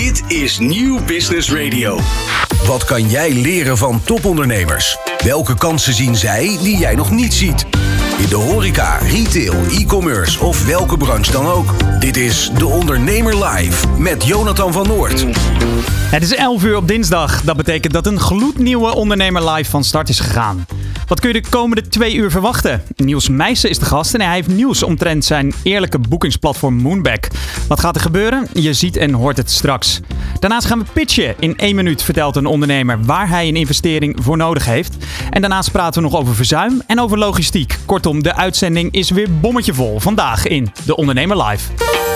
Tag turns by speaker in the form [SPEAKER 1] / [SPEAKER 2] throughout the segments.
[SPEAKER 1] Dit is Nieuw Business Radio.
[SPEAKER 2] Wat kan jij leren van topondernemers? Welke kansen zien zij die jij nog niet ziet? In de horeca, retail, e-commerce of welke branche dan ook. Dit is De Ondernemer Live met Jonathan van Noord.
[SPEAKER 3] Het is 11 uur op dinsdag. Dat betekent dat een gloednieuwe Ondernemer Live van start is gegaan. Wat kun je de komende twee uur verwachten? Niels Meijsen is de gast en hij heeft nieuws omtrent zijn eerlijke boekingsplatform Moonback. Wat gaat er gebeuren? Je ziet en hoort het straks. Daarnaast gaan we pitchen. In één minuut vertelt een ondernemer waar hij een investering voor nodig heeft. En daarnaast praten we nog over verzuim en over logistiek. Kortom, de uitzending is weer bommetje vol. Vandaag in De Ondernemer Live.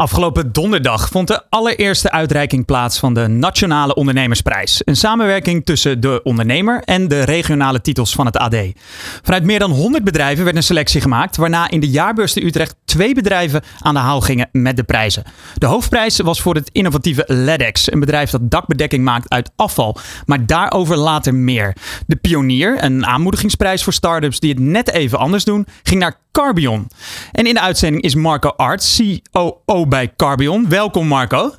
[SPEAKER 3] Afgelopen donderdag vond de allereerste uitreiking plaats van de Nationale Ondernemersprijs. Een samenwerking tussen de ondernemer en de regionale titels van het AD. Vanuit meer dan 100 bedrijven werd een selectie gemaakt, waarna in de jaarbeurs te Utrecht twee bedrijven aan de haal gingen met de prijzen. De hoofdprijs was voor het innovatieve LEDEX, een bedrijf dat dakbedekking maakt uit afval. Maar daarover later meer. De Pionier, een aanmoedigingsprijs voor start-ups die het net even anders doen, ging naar Carbion. En in de uitzending is Marco Arts, COO bij Carbion. Welkom Marco.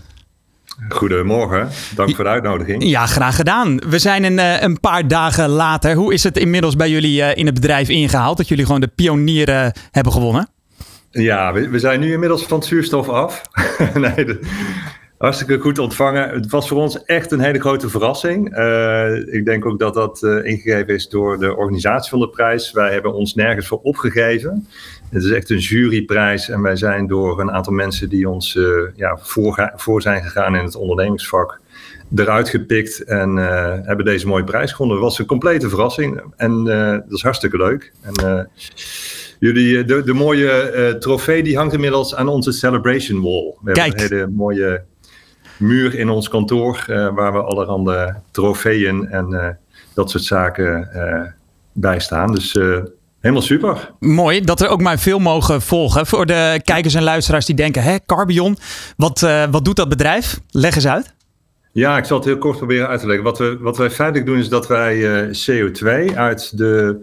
[SPEAKER 4] Goedemorgen, dank voor de uitnodiging.
[SPEAKER 3] Ja, graag gedaan. We zijn een, eh, een paar dagen later. Hoe is het inmiddels bij jullie eh, in het bedrijf ingehaald dat jullie gewoon de pionieren hebben gewonnen?
[SPEAKER 4] Ja, we, we zijn nu inmiddels van het zuurstof af. nee, de, hartstikke goed ontvangen. Het was voor ons echt een hele grote verrassing. Uh, ik denk ook dat dat uh, ingegeven is door de organisatie van de prijs. Wij hebben ons nergens voor opgegeven. Het is echt een juryprijs en wij zijn door een aantal mensen die ons uh, ja, voor, voor, zijn gegaan in het ondernemingsvak eruit gepikt en hebben deze mooie prijs gewonnen. Het was een complete verrassing en dat is hartstikke leuk. En, Jullie, de, de mooie trofee die hangt inmiddels aan onze celebration wall. We
[SPEAKER 3] Kijk.
[SPEAKER 4] hebben een hele mooie muur in ons kantoor waar we allerhande trofeeën en dat soort zaken bij staan. Dus helemaal super.
[SPEAKER 3] Mooi dat er ook maar veel mogen volgen. Voor de kijkers en luisteraars die denken, hè, Carbion, wat, wat doet dat bedrijf? Leg eens uit.
[SPEAKER 4] Ja, ik zal het heel kort proberen uit te leggen. Wat, we, wat wij feitelijk doen is dat wij uh, CO2 uit de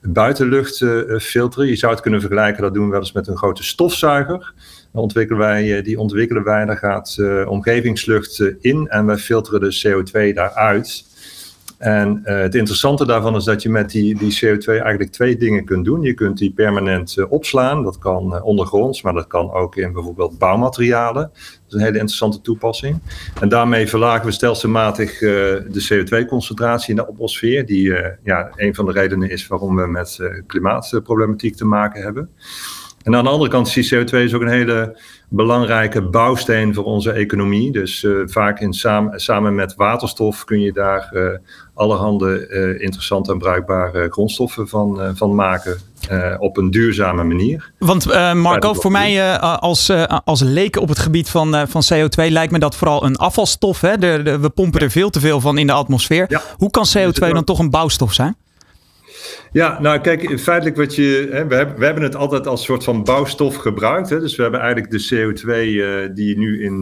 [SPEAKER 4] buitenlucht uh, filteren. Je zou het kunnen vergelijken, dat doen we wel eens met een grote stofzuiger. Dan ontwikkelen wij, die ontwikkelen wij, daar gaat omgevingslucht in en wij filteren de CO2 daaruit. En het interessante daarvan is dat je met die, die CO2 eigenlijk twee dingen kunt doen. Je kunt die permanent opslaan, dat kan ondergronds, maar dat kan ook in bijvoorbeeld bouwmaterialen. Dat is een hele interessante toepassing. En daarmee verlagen we stelselmatig de CO2-concentratie in de atmosfeer, die ja, een van de redenen is waarom we met klimaatproblematiek te maken hebben. En aan de andere kant is die CO2 is ook een hele belangrijke bouwsteen voor onze economie. Dus vaak in samen, samen met waterstof kun je daar allerhande interessante en bruikbare grondstoffen van, van maken. Uh, op een duurzame manier.
[SPEAKER 3] Want uh, Marco, voor mij uh, als, als leek op het gebied van, van CO2 lijkt me dat vooral een afvalstof. Hè? De, de, we pompen er veel te veel van in de atmosfeer. Ja. Hoe kan CO2 dan toch een bouwstof zijn?
[SPEAKER 4] Ja, nou kijk, feitelijk wat je. Hè, we, hebben, we hebben het altijd als soort van bouwstof gebruikt. Hè, dus we hebben eigenlijk de CO2 die nu in,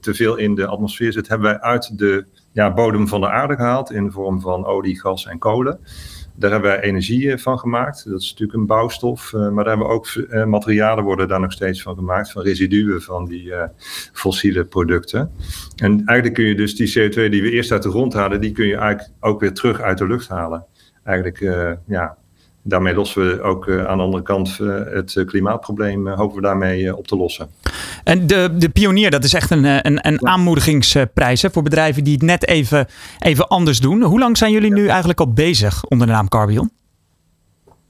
[SPEAKER 4] te veel in de atmosfeer zit, hebben wij uit de ja, bodem van de aarde gehaald in de vorm van olie, gas en kolen. Daar hebben wij energie van gemaakt. Dat is natuurlijk een bouwstof. Maar daar hebben we ook materialen worden daar nog steeds van gemaakt. Van residuen van die fossiele producten. En eigenlijk kun je dus die CO2 die we eerst uit de grond halen, die kun je eigenlijk ook weer terug uit de lucht halen. Eigenlijk, ja, daarmee lossen we ook aan de andere kant het klimaatprobleem, hopen we daarmee op te lossen.
[SPEAKER 3] En de, de pionier, dat is echt een, een, een aanmoedigingsprijs hè, voor bedrijven die het net even, even anders doen. Hoe lang zijn jullie nu eigenlijk al bezig onder de naam Carbion?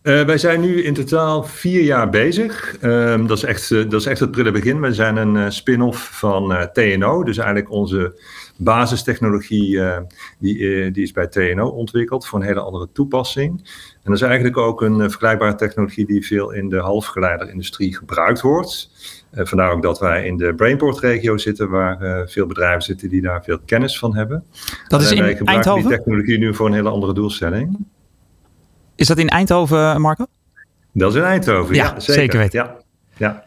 [SPEAKER 4] Uh, wij zijn nu in totaal vier jaar bezig. Uh, dat, is echt, uh, dat is echt het prille begin. We zijn een spin-off van TNO, dus eigenlijk onze basistechnologie die, die is bij TNO ontwikkeld voor een hele andere toepassing. En dat is eigenlijk ook een vergelijkbare technologie die veel in de halfgeleiderindustrie gebruikt wordt. Vandaar ook dat wij in de Brainport-regio zitten, waar veel bedrijven zitten die daar veel kennis van hebben.
[SPEAKER 3] Dat is in wij gebruiken
[SPEAKER 4] die technologie nu voor een hele andere doelstelling.
[SPEAKER 3] Is dat in Eindhoven, Marco?
[SPEAKER 4] Dat is in Eindhoven, ja, ja zeker. zeker weten. Ja, ja.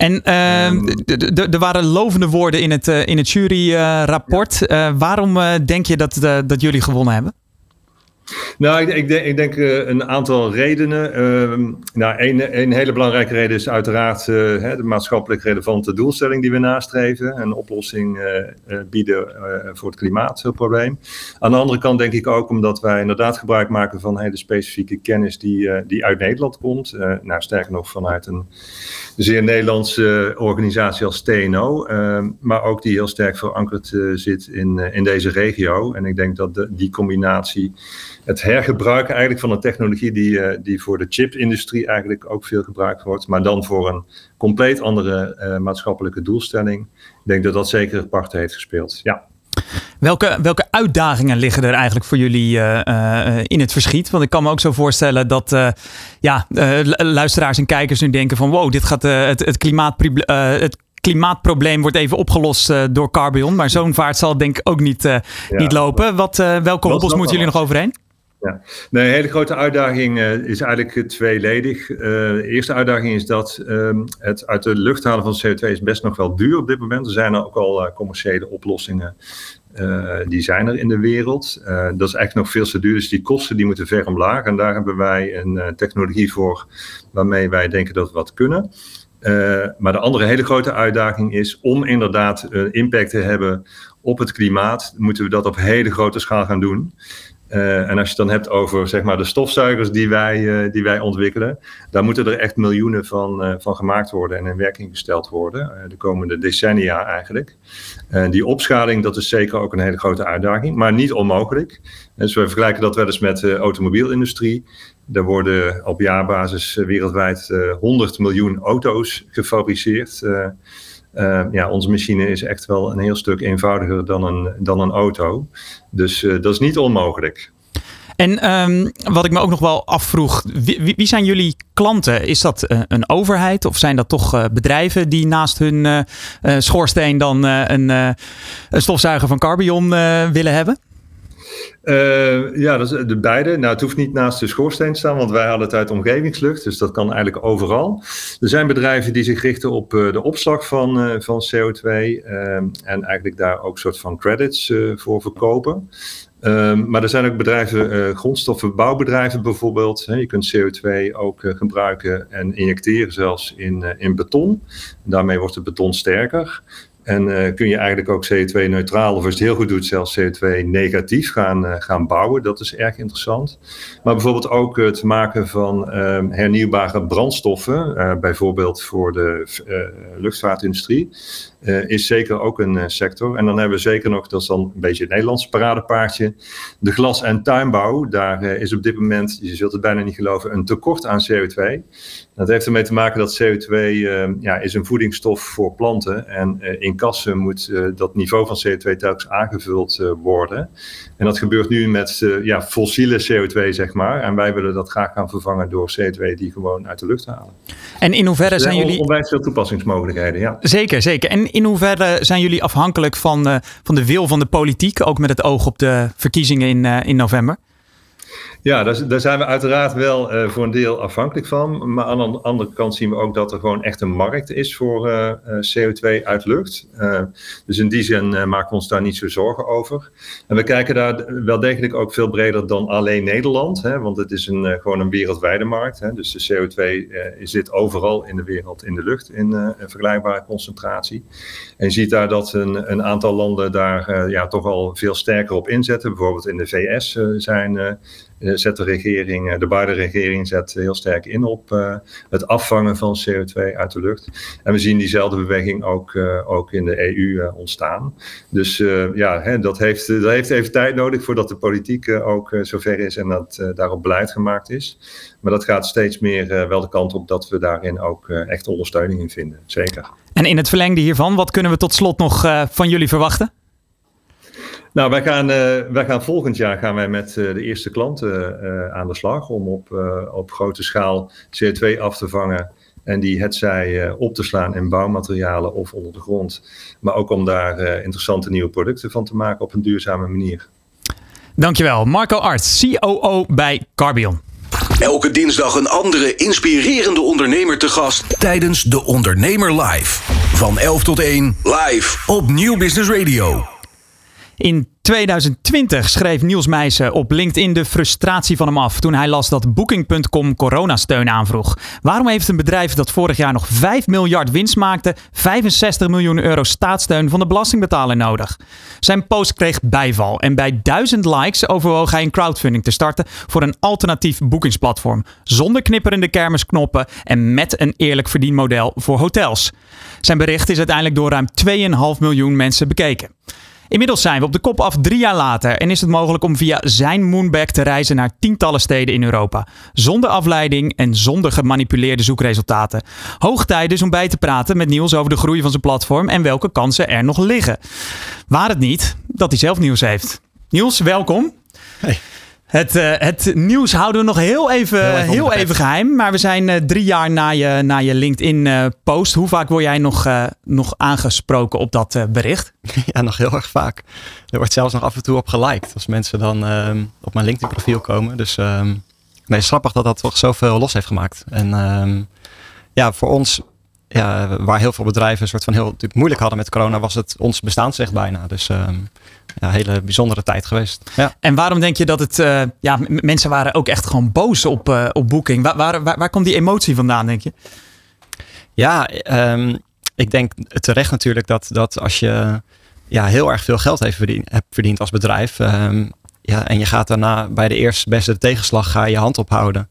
[SPEAKER 3] En uh, er waren lovende woorden in het, uh, in het juryrapport. Ja. waarom denk je dat, dat jullie gewonnen hebben?
[SPEAKER 4] Nou, ik, ik, denk, ik denk uh, een aantal redenen. Uh, nou, een, een, hele belangrijke reden is uiteraard uh, hè, de maatschappelijk relevante doelstelling die we nastreven. Een oplossing uh, bieden voor het klimaatprobleem. Aan de andere kant denk ik ook omdat wij inderdaad gebruik maken van hele specifieke kennis die, die uit Nederland komt. nou, sterker nog vanuit een zeer Nederlandse organisatie als TNO. Ehm, maar ook die heel sterk verankerd zit in, in deze regio. En ik denk dat de, die combinatie het hergebruiken eigenlijk van een technologie die, uh, die voor de chipindustrie eigenlijk ook veel gebruikt wordt, maar dan voor een compleet andere maatschappelijke doelstelling. Ik denk dat dat zeker part heeft gespeeld. Ja.
[SPEAKER 3] Welke, welke uitdagingen liggen er eigenlijk voor jullie uh, in het verschiet? Want ik kan me ook zo voorstellen dat ja, luisteraars en kijkers nu denken van wow, dit gaat het, het, klimaatprobleem, het klimaatprobleem wordt even opgelost door Carbion. Maar zo'n vaart zal denk ik ook niet, niet lopen. Wat, welke hobbels moeten jullie nog overheen?
[SPEAKER 4] Nee, een hele grote uitdaging uh, is eigenlijk tweeledig. Uh, de eerste uitdaging is dat um, het uit de lucht halen van CO2 is best nog wel duur op dit moment. Er zijn er ook al uh, commerciële oplossingen. die zijn er in de wereld. dat is eigenlijk nog veel te duur, dus die kosten die moeten ver omlaag. En daar hebben wij een technologie voor waarmee wij denken dat we wat kunnen. maar de andere hele grote uitdaging is om inderdaad impact te hebben op het klimaat, moeten we dat op hele grote schaal gaan doen. Uh, en als je het dan hebt over zeg maar, de stofzuigers die wij, uh, die wij ontwikkelen, daar moeten er echt miljoenen van, uh, van gemaakt worden en in werking gesteld worden, de komende decennia eigenlijk. die opschaling, dat is zeker ook een hele grote uitdaging, maar niet onmogelijk. Dus we vergelijken dat wel eens met de automobielindustrie. Er worden op jaarbasis wereldwijd 100 miljoen auto's gefabriceerd. Uh, ja, onze machine is echt wel een heel stuk eenvoudiger dan een, dan een auto. Dus uh, dat is niet onmogelijk.
[SPEAKER 3] En um, wat ik me ook nog wel afvroeg, wie, zijn jullie klanten? Is dat uh, een overheid of zijn dat toch bedrijven die naast hun schoorsteen dan een, een stofzuiger van Carbion willen hebben?
[SPEAKER 4] Uh, ja, is de beide. Nou, het hoeft niet naast de schoorsteen te staan, want wij hadden het uit omgevingslucht. Dus dat kan eigenlijk overal. Er zijn bedrijven die zich richten op uh, de opslag van, van CO2. en eigenlijk daar ook soort van credits voor verkopen. Um, maar er zijn ook bedrijven, grondstoffen, bouwbedrijven bijvoorbeeld. Hè. Je kunt CO2 ook gebruiken en injecteren zelfs in, in beton. Daarmee wordt het beton sterker. En uh, kun je eigenlijk ook CO2-neutraal, of als je het heel goed doet, zelfs CO2-negatief gaan, uh, gaan bouwen. Dat is erg interessant. Maar bijvoorbeeld ook het uh, maken van ehm, hernieuwbare brandstoffen, eh, bijvoorbeeld voor de luchtvaartindustrie. Uh, is zeker ook een uh, sector. En dan hebben we zeker nog, dat is dan een beetje het Nederlandse paradepaardje, de glas- en tuinbouw. Daar uh, is op dit moment, je zult het bijna niet geloven, een tekort aan CO2. Dat heeft ermee te maken dat CO2 ja, is een voedingsstof voor planten. En in kassen moet dat niveau van CO2 telkens aangevuld worden. En dat gebeurt nu met ja, fossiele CO2, zeg maar. En wij willen dat graag gaan vervangen door CO2 die gewoon uit de lucht halen.
[SPEAKER 3] En in hoeverre dus zijn jullie...
[SPEAKER 4] Onwijs veel toepassingsmogelijkheden, ja.
[SPEAKER 3] Zeker, zeker. En in hoeverre zijn jullie afhankelijk van, uh, van de wil van de politiek, ook met het oog op de verkiezingen in, uh, in november?
[SPEAKER 4] Ja, daar, daar, zijn we uiteraard wel uh, voor een deel afhankelijk van. Maar aan de andere kant zien we ook dat er gewoon echt een markt is voor uh, CO2 uit lucht. Dus in die zin maken we ons daar niet zo zorgen over. En we kijken daar wel degelijk ook veel breder dan alleen Nederland. Hè, want het is een, gewoon een wereldwijde markt. Hè, dus de CO2 zit overal in de wereld in de lucht in een vergelijkbare concentratie. En je ziet daar dat een, een aantal landen daar ja, toch al veel sterker op inzetten. Bijvoorbeeld in de VS zijn eh, zet de regering, eh, de Biden-regering zet heel sterk in op eh, het afvangen van CO2 uit de lucht. En we zien diezelfde beweging ook, ook in de EU ontstaan. Dus ja, hè, dat, heeft, dat heeft even tijd nodig voordat de politiek ook zover is en dat daarop beleid gemaakt is. Maar dat gaat steeds meer wel de kant op dat we daarin ook echt ondersteuning in vinden. Zeker.
[SPEAKER 3] En in het verlengde hiervan, wat kunnen we tot slot nog van jullie verwachten?
[SPEAKER 4] Nou, wij gaan, wij gaan volgend jaar gaan wij met de eerste klanten aan de slag om op, op grote schaal CO2 af te vangen en die hetzij op te slaan in bouwmaterialen of onder de grond. Maar ook om daar interessante nieuwe producten van te maken op een duurzame manier.
[SPEAKER 3] Dankjewel, Marco Arts, COO bij Carbion.
[SPEAKER 2] Elke dinsdag een andere inspirerende ondernemer te gast tijdens De Ondernemer Live. Van 11 tot 1 live op Nieuw Business Radio.
[SPEAKER 3] In 2020 schreef Niels Meijsen op LinkedIn de frustratie van hem af toen hij las dat Booking.com coronasteun aanvroeg. Waarom heeft een bedrijf dat vorig jaar nog 5 miljard winst maakte 65 miljoen euro staatssteun van de belastingbetaler nodig? Zijn post kreeg bijval en bij 1000 likes overwoog hij een crowdfunding te starten voor een alternatief boekingsplatform zonder knipperende kermisknoppen en met een eerlijk verdienmodel voor hotels. Zijn bericht is uiteindelijk door ruim 2,5 miljoen mensen bekeken. Inmiddels zijn we op de kop af drie jaar later en is het mogelijk om via zijn Moonbag te reizen naar tientallen steden in Europa. Zonder afleiding en zonder gemanipuleerde zoekresultaten. Hoog tijd dus om bij te praten met Niels over de groei van zijn platform en welke kansen er nog liggen. Waar het niet dat hij zelf nieuws heeft. Niels, welkom.
[SPEAKER 5] Hey.
[SPEAKER 3] Het, uh, het nieuws houden we nog heel even, heel even, geheim. Maar we zijn uh, drie jaar na je, na je LinkedIn-post. Uh, Hoe vaak word jij nog, nog aangesproken op dat bericht?
[SPEAKER 5] Ja, nog heel erg vaak. Er wordt zelfs nog af en toe op geliked. Als mensen dan ehm, op mijn LinkedIn-profiel komen. Dus um, nee, grappig dat dat toch zoveel los heeft gemaakt. En um, ja, voor ons ja, waar heel veel bedrijven een soort van heel moeilijk hadden met corona, was het ons bestaansrecht bijna. Dus ja, een hele bijzondere tijd geweest. Ja.
[SPEAKER 3] En waarom denk je dat het, uh, ja, mensen waren ook echt gewoon boos op, uh, op Booking. Waar, waar, waar, waar komt die emotie vandaan, denk je?
[SPEAKER 5] Ja, um, ik denk terecht natuurlijk dat, dat als je ja, heel erg veel geld heeft verdiend, hebt verdiend als bedrijf. Um, ja, en je gaat daarna bij de eerste beste tegenslag ga je hand ophouden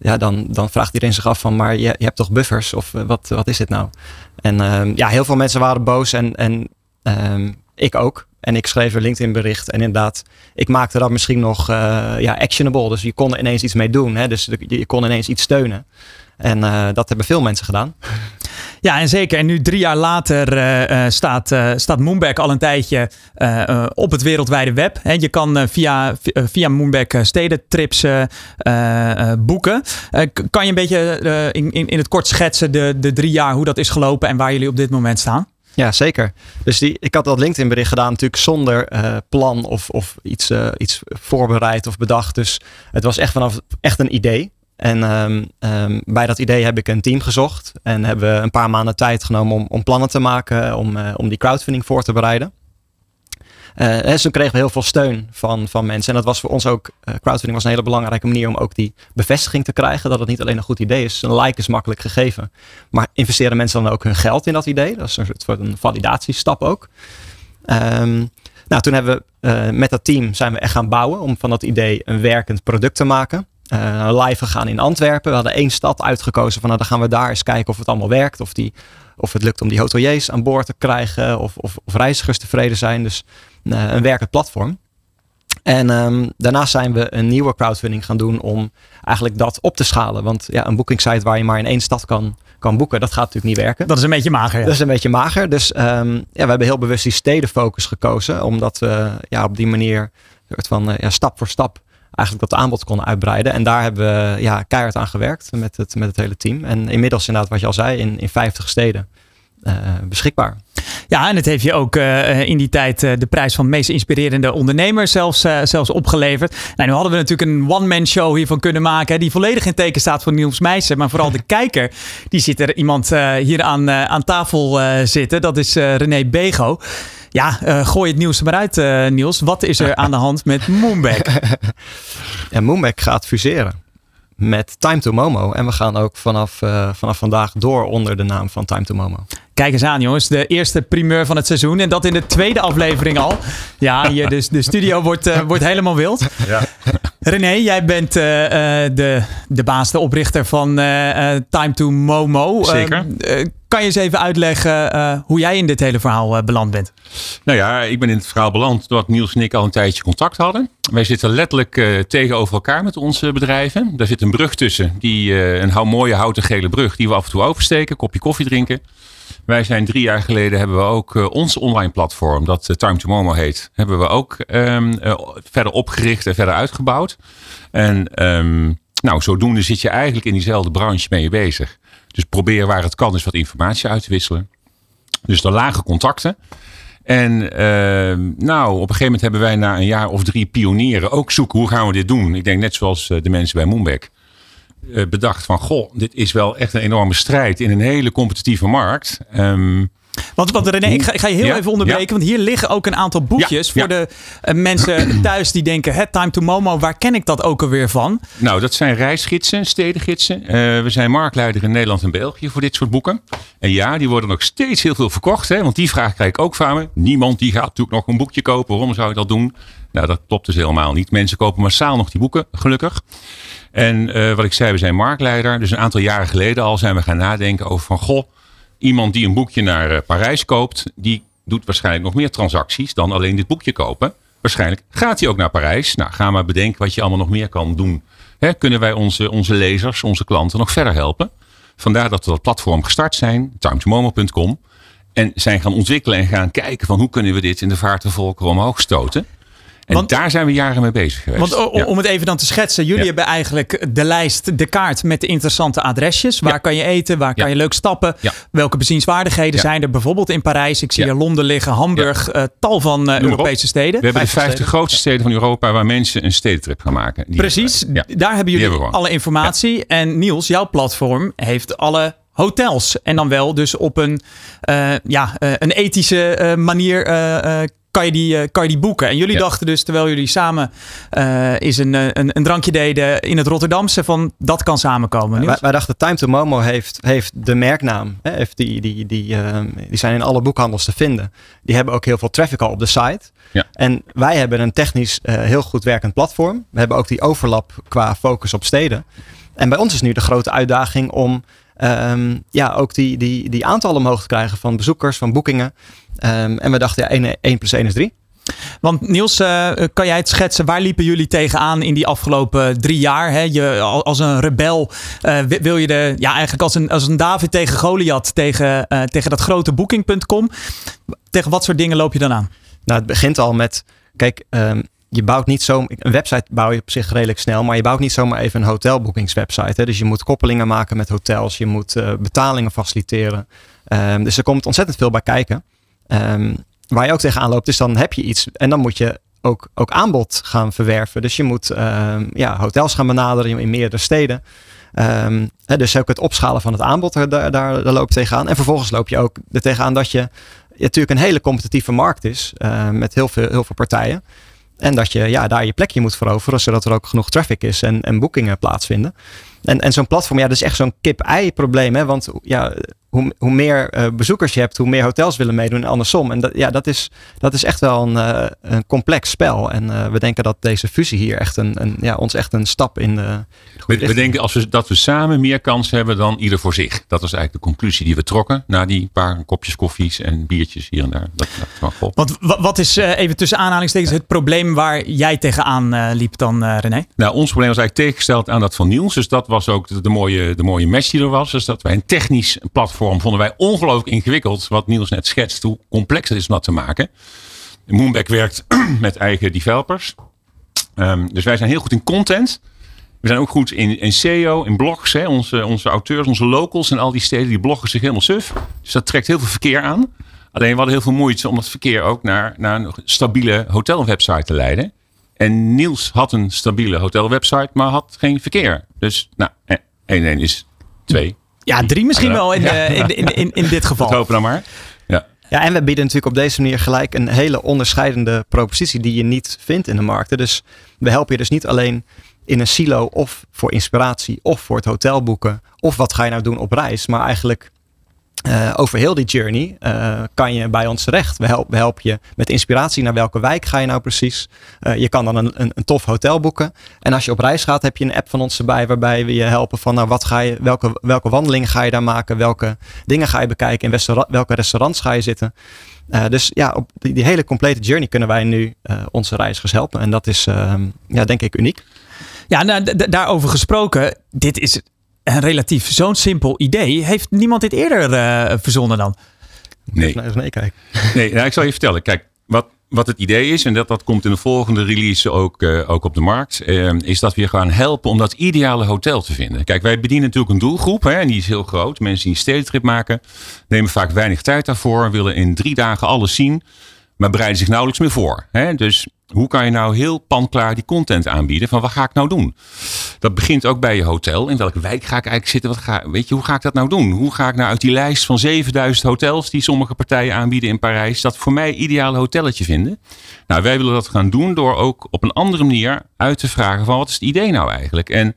[SPEAKER 5] ja, dan, dan vraagt iedereen zich af van, maar je, je hebt toch buffers? Of eh, wat, wat is dit nou? En uh, ja, heel veel mensen waren boos en, en ik ook. En ik schreef een LinkedIn bericht en inderdaad, ik maakte dat misschien nog uh, ja, actionable. Dus je kon er ineens iets mee doen. Hè? Dus je kon ineens iets steunen. En uh, dat hebben veel mensen gedaan.
[SPEAKER 3] Ja, en zeker. En nu drie jaar later uh, staat, uh, staat Moonback al een tijdje op het wereldwijde web. He, je kan via, via Moonback stedentrips boeken. kan je een beetje in, in, in het kort schetsen de, de drie jaar hoe dat is gelopen en waar jullie op dit moment staan?
[SPEAKER 5] Ja, zeker. Dus die, ik had dat LinkedIn bericht gedaan natuurlijk zonder plan of, of iets, iets voorbereid of bedacht. Dus het was echt vanaf echt een idee. En um, um, bij dat idee heb ik een team gezocht. En hebben we een paar maanden tijd genomen om, om plannen te maken. Om, uh, om die crowdfunding voor te bereiden. Uh, kregen we heel veel steun van, van mensen. En dat was voor ons ook, uh, crowdfunding was een hele belangrijke manier om ook die bevestiging te krijgen. Dat het niet alleen een goed idee is. Een like is makkelijk gegeven. Maar investeren mensen dan ook hun geld in dat idee? Dat is een soort van validatiestap ook. Um, nou, toen hebben we met dat team zijn we echt gaan bouwen om van dat idee een werkend product te maken uh, live gegaan in Antwerpen. We hadden één stad uitgekozen van nou, dan gaan we daar eens kijken of het allemaal werkt. Of, die, of het lukt om die hoteliers aan boord te krijgen. Of, of, of reizigers tevreden zijn. Dus een werkend platform. En um, daarnaast zijn we een nieuwe crowdfunding gaan doen om eigenlijk dat op te schalen. Want ja, een bookingsite waar je maar in één stad kan, kan boeken, dat gaat natuurlijk niet werken.
[SPEAKER 3] Dat is een beetje mager. Ja.
[SPEAKER 5] Dat is een beetje mager. Dus um, ja, we hebben heel bewust die stedenfocus gekozen. Omdat we ja, op die manier soort van, uh, ja, stap voor stap eigenlijk dat aanbod konden uitbreiden. En daar hebben we ja, keihard aan gewerkt met het, met het hele team. En inmiddels inderdaad, wat je al zei, in, in 50 steden uh, beschikbaar.
[SPEAKER 3] Ja, en het heeft je ook uh, in die tijd uh, de prijs van meest inspirerende ondernemer zelfs, zelfs opgeleverd. Nou, nu hadden we natuurlijk een one-man show hiervan kunnen maken. Hè, die volledig in teken staat van Niels Meijsen. Maar vooral de kijker, die ziet er iemand hier aan, aan tafel zitten. Dat is René Bego. Ja, gooi het nieuws er maar uit, Niels. Wat is er aan de hand met Moonback?
[SPEAKER 5] ja, Moonback gaat fuseren met Time to Momo. En we gaan ook vanaf, uh, vanaf vandaag door onder de naam van Time to Momo.
[SPEAKER 3] Kijk eens aan, jongens. De eerste primeur van het seizoen. En dat in de tweede aflevering al. Ja, hier, dus de studio wordt, uh, wordt helemaal wild. Ja. René, jij bent uh, de, de baas, de oprichter van Time to Momo.
[SPEAKER 6] Zeker.
[SPEAKER 3] kan je eens even uitleggen hoe jij in dit hele verhaal beland bent?
[SPEAKER 6] Nou ja, ik ben in het verhaal beland doordat Niels en ik al een tijdje contact hadden. Wij zitten letterlijk tegenover elkaar met onze bedrijven. Daar zit een brug tussen, die, een mooie houten gele brug, die we af en toe oversteken, kopje koffie drinken. Wij zijn drie jaar geleden hebben we ook uh, ons online platform, dat uh, Time to Momo heet, hebben we ook um, uh, verder opgericht en verder uitgebouwd. En um, nou, zodoende zit je eigenlijk in diezelfde branche mee bezig. Dus probeer waar het kan eens wat informatie uit te wisselen. Dus de lage contacten. En uh, nou, op een gegeven moment hebben wij na een jaar of drie pionieren ook zoeken hoe gaan we dit doen. Ik denk net zoals de mensen bij Moonback. Uh, bedacht van, goh, dit is wel echt een enorme strijd in een hele competitieve markt. Um,
[SPEAKER 3] want, want René, ik ga, ik ga je heel ja, even onderbreken. Ja. Want hier liggen ook een aantal boekjes
[SPEAKER 6] Ja,
[SPEAKER 3] voor de uh, mensen thuis die denken: het Time to Momo, waar ken ik dat ook alweer van?
[SPEAKER 6] Nou, dat zijn reisgidsen, stedengidsen. Uh, we zijn marktleider in Nederland en België voor dit soort boeken. En ja, die worden nog steeds heel veel verkocht. Hè, want die vraag krijg ik ook van me. Niemand die gaat natuurlijk nog een boekje kopen. Waarom zou ik dat doen? Nou, dat klopt dus helemaal niet. Mensen kopen massaal nog die boeken, gelukkig. En uh, wat ik zei, we zijn marktleider. Dus een aantal jaren geleden al zijn we gaan nadenken over van... goh, iemand die een boekje naar uh, Parijs koopt... die doet waarschijnlijk nog meer transacties dan alleen dit boekje kopen. Waarschijnlijk gaat hij ook naar Parijs. Nou, ga maar bedenken wat je allemaal nog meer kan doen. Hè, kunnen wij onze, onze lezers, onze klanten nog verder helpen? Vandaar dat we dat platform gestart zijn, timetomomo.com. En zijn gaan ontwikkelen en gaan kijken van hoe kunnen we dit in de vaart der volkeren omhoog stoten. En
[SPEAKER 3] Want-
[SPEAKER 6] daar zijn we jaren mee bezig geweest.
[SPEAKER 3] Want o-
[SPEAKER 6] Ja.
[SPEAKER 3] om het even dan te schetsen, jullie
[SPEAKER 6] Ja.
[SPEAKER 3] hebben eigenlijk de lijst, de kaart met de interessante adresjes. Waar
[SPEAKER 6] Ja.
[SPEAKER 3] kan je eten, waar kan je leuk stappen? Welke bezienswaardigheden zijn er bijvoorbeeld in Parijs? Ik zie hier Londen liggen, Hamburg, eh, tal van eh. Europese steden.
[SPEAKER 6] We hebben de
[SPEAKER 5] 50
[SPEAKER 6] 50 grootste steden van Europa waar mensen een stedentrip gaan maken. Die
[SPEAKER 3] Precies, daar hebben jullie
[SPEAKER 6] hebben
[SPEAKER 3] alle informatie. En Niels, jouw platform heeft alle hotels. En dan wel dus op een, eh, ja, eh, een ethische manier kan, je die, eh, kan je die boeken. En jullie
[SPEAKER 6] Ja.
[SPEAKER 3] dachten dus, terwijl jullie samen eh is een, eh, een, een drankje deden in het Rotterdamse, van dat kan samenkomen.
[SPEAKER 5] Wij, dachten Time to Momo heeft, heeft de merknaam. Hè, heeft die, die, die, ehm, die zijn in alle boekhandels te vinden. Die hebben ook heel veel traffic al op de site.
[SPEAKER 6] Ja.
[SPEAKER 5] En wij hebben een technisch eh, heel goed werkend platform. We hebben ook die overlap qua focus op steden. En bij ons is nu de grote uitdaging om ehm, ja, ook die, die, die aantallen omhoog te krijgen van bezoekers, van boekingen. Ehm, en we dachten, ja, 1, 1 plus 1 is 3.
[SPEAKER 3] Want Niels, eh, kan jij het schetsen? Waar liepen jullie tegenaan in die afgelopen drie jaar? Hè? Je, al- als een rebel eh, wi- wil je de, ja, eigenlijk als een, als een David tegen Goliath, tegen, eh, tegen dat grote booking.com. Tegen wat soort dingen loop je dan aan?
[SPEAKER 5] Nou, het begint al met, kijk, ehm, je bouwt niet zo, een website bouw je op zich redelijk snel, maar je bouwt niet zomaar even een hotelboekingswebsite. Dus je moet koppelingen maken met hotels, je moet eh, betalingen faciliteren. Ehm, dus er komt ontzettend veel bij kijken. Ehm, waar je ook tegenaan loopt, is dan heb je iets en dan moet je ook, ook aanbod gaan verwerven. Dus je moet ehm, ja, hotels gaan benaderen in, meerdere steden. Hè, dus ook het opschalen van het aanbod, daar, daar, daar loop je tegenaan. En vervolgens loop je ook er tegenaan dat je ja, natuurlijk een hele competitieve markt is. met heel veel, heel veel partijen. En dat je ja, daar je plekje moet veroveren, zodat er ook genoeg traffic is en, en boekingen plaatsvinden. En, en zo'n platform, ja, dat is echt zo'n kip-ei probleem. Hè? Want ja, hoe, hoe meer eh, bezoekers je hebt, hoe meer hotels willen meedoen en andersom. En dat, ja, dat, is, dat is echt wel een, eh, een complex spel. En eh, we denken dat deze fusie hier echt een, een, ja, ons echt een stap in de,
[SPEAKER 6] We, we
[SPEAKER 5] richting
[SPEAKER 6] denken als we, dat we samen meer kans hebben dan ieder voor zich. Dat was eigenlijk de conclusie die we trokken na die paar kopjes koffies en biertjes hier en daar. Dat, dat van, goh.
[SPEAKER 3] Want wa- wat is eh, even tussen aanhalingstekens het probleem waar jij tegenaan eh, liep dan, eh, René?
[SPEAKER 6] Nou, ons probleem was eigenlijk tegengesteld aan dat van Niels. Dus dat was ook de, de mooie, de mooie match die er was. Dus dat wij een technisch platform vonden wij ongelooflijk ingewikkeld. Wat Niels net schetst, hoe complex het is om dat te maken. Moonback werkt met eigen developers. Ehm, dus wij zijn heel goed in content. We zijn ook goed in, in SEO, in blogs. Hè. Onze, onze auteurs, onze locals en al die steden, die bloggen zich helemaal suf. Dus dat trekt heel veel verkeer aan. Alleen we hadden heel veel moeite om dat verkeer ook naar, naar een stabiele hotelwebsite te leiden. En Niels had een stabiele hotelwebsite, maar had geen verkeer. Dus nou, 1 en 1 is 2.
[SPEAKER 3] Ja, drie misschien wel in, in, in, in, in dit
[SPEAKER 6] Dat
[SPEAKER 3] geval.
[SPEAKER 6] hopen dan maar. Ja.
[SPEAKER 5] Ja, en we bieden natuurlijk op deze manier gelijk een hele onderscheidende propositie die je niet vindt in de markten. Dus we helpen je dus niet alleen in een silo of voor inspiratie of voor het hotel boeken of wat ga je nou doen op reis, maar eigenlijk eh, over heel die journey eh, kan je bij ons terecht. We, help, we helpen je met inspiratie naar welke wijk ga je nou precies. Eh, je kan dan een, een, een tof hotel boeken. En als je op reis gaat, heb je een app van ons erbij waarbij we je helpen van nou, wat ga je, welke, welke wandelingen ga je daar maken, welke dingen ga je bekijken, in welke restaurants ga je zitten. Dus ja, op die, hele complete journey kunnen wij nu onze reizigers helpen. En dat is, ehm, ja, denk ik, uniek.
[SPEAKER 3] Ja, nou, daarover gesproken. Dit is relatief zo'n simpel idee. Heeft niemand dit eerder uh, verzonnen dan?
[SPEAKER 6] Nee.
[SPEAKER 5] Even meekijken.
[SPEAKER 6] Nee, nou, ik zal je vertellen. Kijk, wat, wat het idee is, en dat, dat komt in de volgende release ook, uh, ook op de markt, uh, is dat we je gaan helpen om dat ideale hotel te vinden. Kijk, wij bedienen natuurlijk een doelgroep, hè, en die is heel groot. Mensen die een stedentrip maken, nemen vaak weinig tijd daarvoor, willen in drie dagen alles zien, maar bereiden zich nauwelijks meer voor. Hè. Dus hoe kan je nou heel panklaar die content aanbieden? Van wat ga ik nou doen? Dat begint ook bij je hotel. In welke wijk ga ik eigenlijk zitten? Wat ga, weet je, hoe ga ik dat nou doen? Hoe ga ik nou uit die lijst van 7000 hotels die sommige partijen aanbieden in Parijs, dat voor mij ideale hotelletje vinden? Nou, wij willen dat gaan doen door ook op een andere manier uit te vragen van wat is het idee nou eigenlijk? En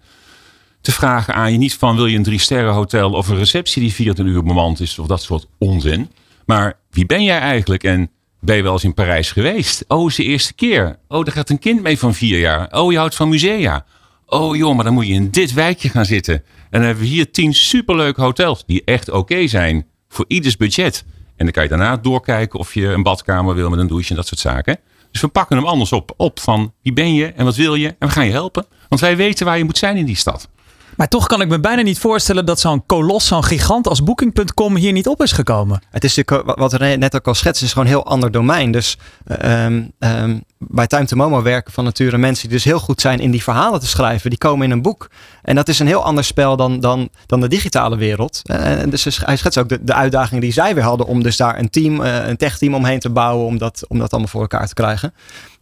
[SPEAKER 6] te vragen aan je niet van wil je een drie sterren hotel of een receptie die 24 uur bemand is of dat soort onzin. Maar wie ben jij eigenlijk? En ben je wel eens in Parijs geweest? Oh, is de eerste keer. Oh, daar gaat een kind mee van vier jaar. Oh, je houdt van musea. Oh joh, maar dan moet je in dit wijkje gaan zitten. En dan hebben we hier tien superleuke hotels die echt oké zijn voor ieders budget. En dan kan je daarna doorkijken of je een badkamer wil met een douche en dat soort zaken. Dus we pakken hem anders op, op van wie ben je en wat wil je en we gaan je helpen. Want wij weten waar je moet zijn in die stad.
[SPEAKER 3] Maar toch kan ik me bijna niet voorstellen dat zo'n kolos, zo'n gigant als Booking.com hier niet op is gekomen.
[SPEAKER 5] Het is natuurlijk, wat René net ook al schetst, is gewoon een heel ander domein. Dus um, um, bij Time to Momo werken van nature mensen die dus heel goed zijn in die verhalen te schrijven. Die komen in een boek. En dat is een heel ander spel dan, dan, dan de digitale wereld. En dus hij schetst ook de, de uitdaging die zij weer hadden om dus daar een team, een tech team omheen te bouwen. Om dat, om dat allemaal voor elkaar te krijgen.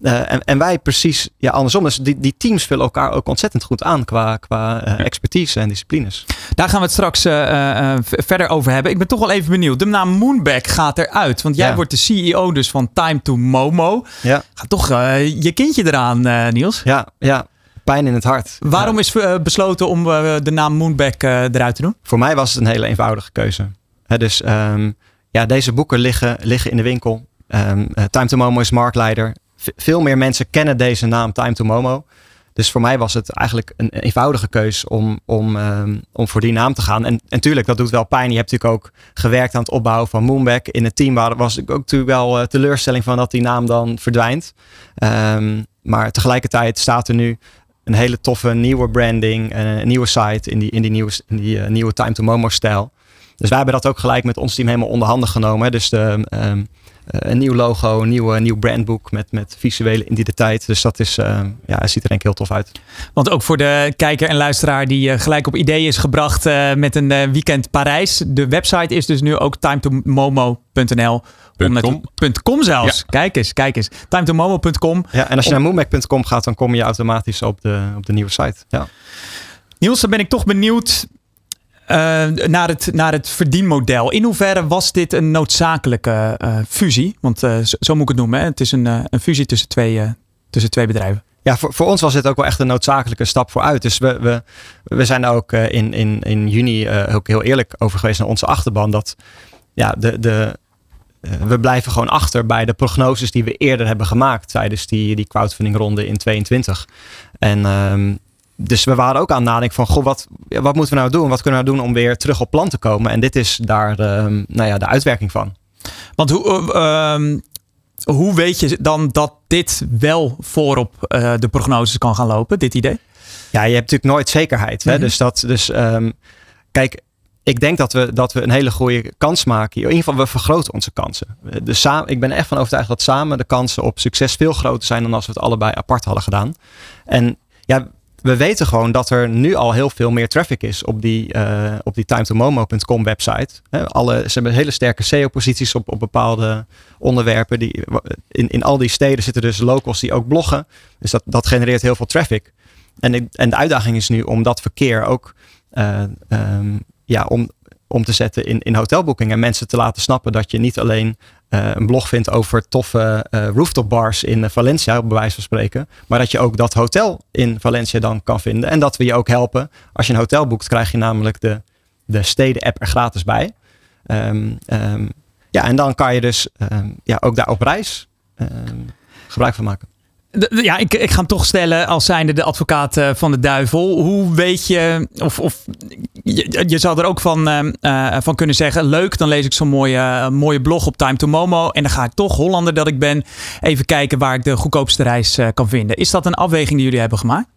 [SPEAKER 5] Uh, en, en wij precies ja, andersom. Dus die, die teams vullen elkaar ook ontzettend goed aan qua, qua uh, expertise en disciplines.
[SPEAKER 3] Daar gaan we het straks uh, verder over hebben. Ik ben toch wel even benieuwd. De naam Moonback gaat eruit. Want jij ja. wordt de CEO dus van Time to Momo.
[SPEAKER 5] Ja.
[SPEAKER 3] Gaat toch je kindje eraan, Niels?
[SPEAKER 5] Ja, ja. Pijn in het hart.
[SPEAKER 3] Waarom is besloten om de naam Moonback eruit te doen?
[SPEAKER 5] Voor mij was het een hele eenvoudige keuze. He, dus um, ja, deze boeken liggen, liggen in de winkel. Um, Time to Momo is marktleider veel meer mensen kennen deze naam Time to Momo. Dus voor mij was het eigenlijk een eenvoudige keus om, om, um, om voor die naam te gaan. En natuurlijk, dat doet wel pijn. Je hebt natuurlijk ook gewerkt aan het opbouwen van Moonback. In het team waar, was ik ook natuurlijk wel uh, teleurstelling van dat die naam dan verdwijnt. Um, maar tegelijkertijd staat er nu een hele toffe nieuwe branding, uh, een nieuwe site in die, in die, nieuwe, in die uh, nieuwe Time to Momo stijl. Dus wij hebben dat ook gelijk met ons team helemaal onder handen genomen. Dus de, um, een nieuw logo, een nieuw, nieuw brandboek met, met visuele identiteit. Dus dat is, uh, ja, het ziet er denk ik heel tof uit.
[SPEAKER 3] Want ook voor de kijker en luisteraar die gelijk op idee is gebracht uh, met een weekend Parijs. De website is dus nu ook timetomomo.nl.
[SPEAKER 6] .com.
[SPEAKER 3] .com zelfs. Ja. Kijk eens, kijk eens. Timetomomo.com.
[SPEAKER 5] Ja, en als je naar moonback.com gaat, dan kom je automatisch op de, op de nieuwe site. Ja.
[SPEAKER 3] Niels, dan ben ik toch benieuwd naar, het, naar het verdienmodel. In hoeverre was dit een noodzakelijke uh, fusie? Want uh, zo, zo, moet ik het noemen. Hè? Het is een, een fusie tussen twee, tussen twee bedrijven.
[SPEAKER 5] Ja, voor, voor ons was dit ook wel echt een noodzakelijke stap vooruit. Dus we, we, we zijn ook in, in, in juni ook heel eerlijk over geweest naar onze achterban. Dat ja, de, de, we blijven gewoon achter bij de prognoses die we eerder hebben gemaakt tijdens die, die crowdfunding ronde in 22. En um, dus we waren ook aan het nadenken van, goh, wat, wat moeten we nou doen? Wat kunnen we nou doen om weer terug op plan te komen? En dit is daar um, nou ja, de uitwerking van.
[SPEAKER 3] Want hoe, uh, um, hoe weet je dan dat dit wel voorop uh, de prognoses kan gaan lopen, dit idee?
[SPEAKER 5] Ja, je hebt natuurlijk nooit zekerheid. Hè? Mm -hmm. Dus, dat, dus um, kijk, ik denk dat we, dat we een hele goede kans maken. In ieder geval, we vergroten onze kansen. De samen, ik ben echt van overtuigd dat samen de kansen op succes veel groter zijn dan als we het allebei apart hadden gedaan. En ja, we weten gewoon dat er nu al heel veel meer traffic is op die, uh, op die timetomomo.com website. Alle, ze hebben hele sterke SEO-posities op, op bepaalde onderwerpen. Die, in, in al die steden zitten dus locals die ook bloggen. Dus dat, dat genereert heel veel traffic. En, en de uitdaging is nu om dat verkeer ook uh, um, ja, om, om te zetten in, in hotelboekingen. En mensen te laten snappen dat je niet alleen een blog vindt over toffe uh, rooftop bars in Valencia, op bewijs van spreken. Maar dat je ook dat hotel in Valencia dan kan vinden. En dat we je ook helpen. Als je een hotel boekt, krijg je namelijk de, de steden-app er gratis bij. Um, um, ja, en dan kan je dus um, ja, ook daar op reis gebruik van maken.
[SPEAKER 3] Ja, ik, ik ga hem toch stellen als zijnde de advocaat van de duivel. Hoe weet je, of, of je, je zou er ook van, uh, uh, van kunnen zeggen, leuk, dan lees ik zo'n mooie, mooie blog op Time to Momo en dan ga ik toch, Hollander dat ik ben, even kijken waar ik de goedkoopste reis kan vinden. Is dat een afweging die jullie hebben gemaakt?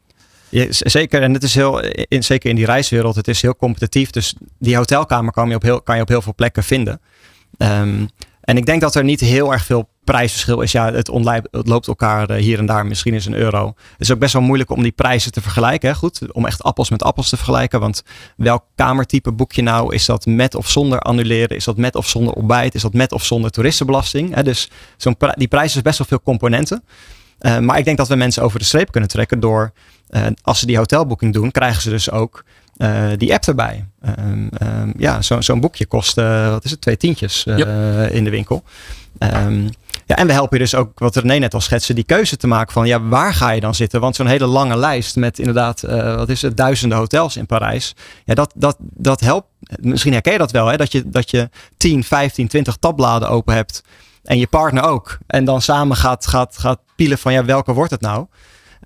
[SPEAKER 5] Ja, zeker, en het is heel, in, zeker in die reiswereld, het is heel competitief. Dus die hotelkamer kan je op heel, kan je op heel veel plekken vinden. Um, en ik denk dat er niet heel erg veel prijsverschil is. Ja, het, het loopt elkaar eh, hier en daar. Misschien is een euro. Het is ook best wel moeilijk om die prijzen te vergelijken. Hè? Goed, om echt appels met appels te vergelijken. Want welk kamertype boek je nou? Is dat met of zonder annuleren? Is dat met of zonder ontbijt? Is dat met of zonder toeristenbelasting? Hè? Dus zo'n die prijs is best wel veel componenten. Uh, maar ik denk dat we mensen over de streep kunnen trekken door, uh, als ze die hotelboeking doen, krijgen ze dus ook uh, die app erbij. Um, um, ja, zo'n zo boekje kost, wat is het, twee tientjes in de winkel. Um, ja, en we helpen je dus ook, wat René net al schetste, die keuze te maken van ja, waar ga je dan zitten? Want zo'n hele lange lijst met inderdaad, uh, wat is het, duizenden hotels in Parijs. Ja, dat, dat, dat helpt. Misschien herken je dat wel, hè? Dat, je, dat je 10, 15, 20 tabbladen open hebt. En je partner ook. En dan samen gaat, gaat, gaat pielen van ja, welke wordt het nou?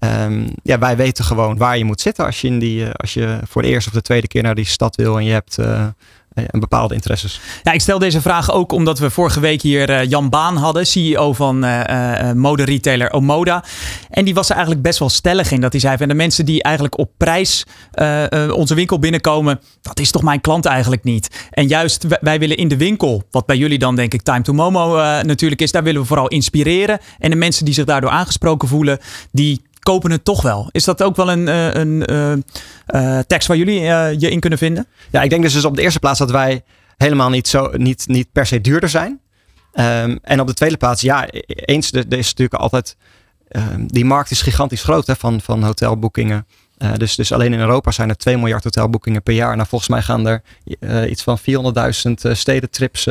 [SPEAKER 5] Um, ja, wij weten gewoon waar je moet zitten als je, in die, uh, als je voor de eerste of de tweede keer naar die stad wil en je hebt uh, en eh, bepaalde interesses.
[SPEAKER 3] Ja, ik stel deze vraag ook omdat we vorige week hier uh, Jan Baan hadden, CEO van uh, mode-retailer Omoda. En die was er eigenlijk best wel stellig in. Dat hij zei van de mensen die eigenlijk op prijs onze winkel binnenkomen, dat is toch mijn klant eigenlijk niet. En juist wij willen in de winkel, wat bij jullie dan denk ik Time to Momo natuurlijk is, daar willen we vooral inspireren. En de mensen die zich daardoor aangesproken voelen, die kopen het toch wel. Is dat ook wel een, eh, een, een uh, tekst waar jullie je in kunnen vinden?
[SPEAKER 5] Ja, ik denk dus, dus op de eerste plaats dat wij helemaal niet, zo, niet, niet per se duurder zijn. Um, en op de tweede plaats, ja, e-, eens, er, er is natuurlijk altijd. Um, die markt is gigantisch groot hè, van, van hotelboekingen. Uh, dus, dus alleen in Europa zijn er 2 miljard hotelboekingen per jaar. Nou, volgens mij gaan er uh, iets van 400.000 uh, stedentrips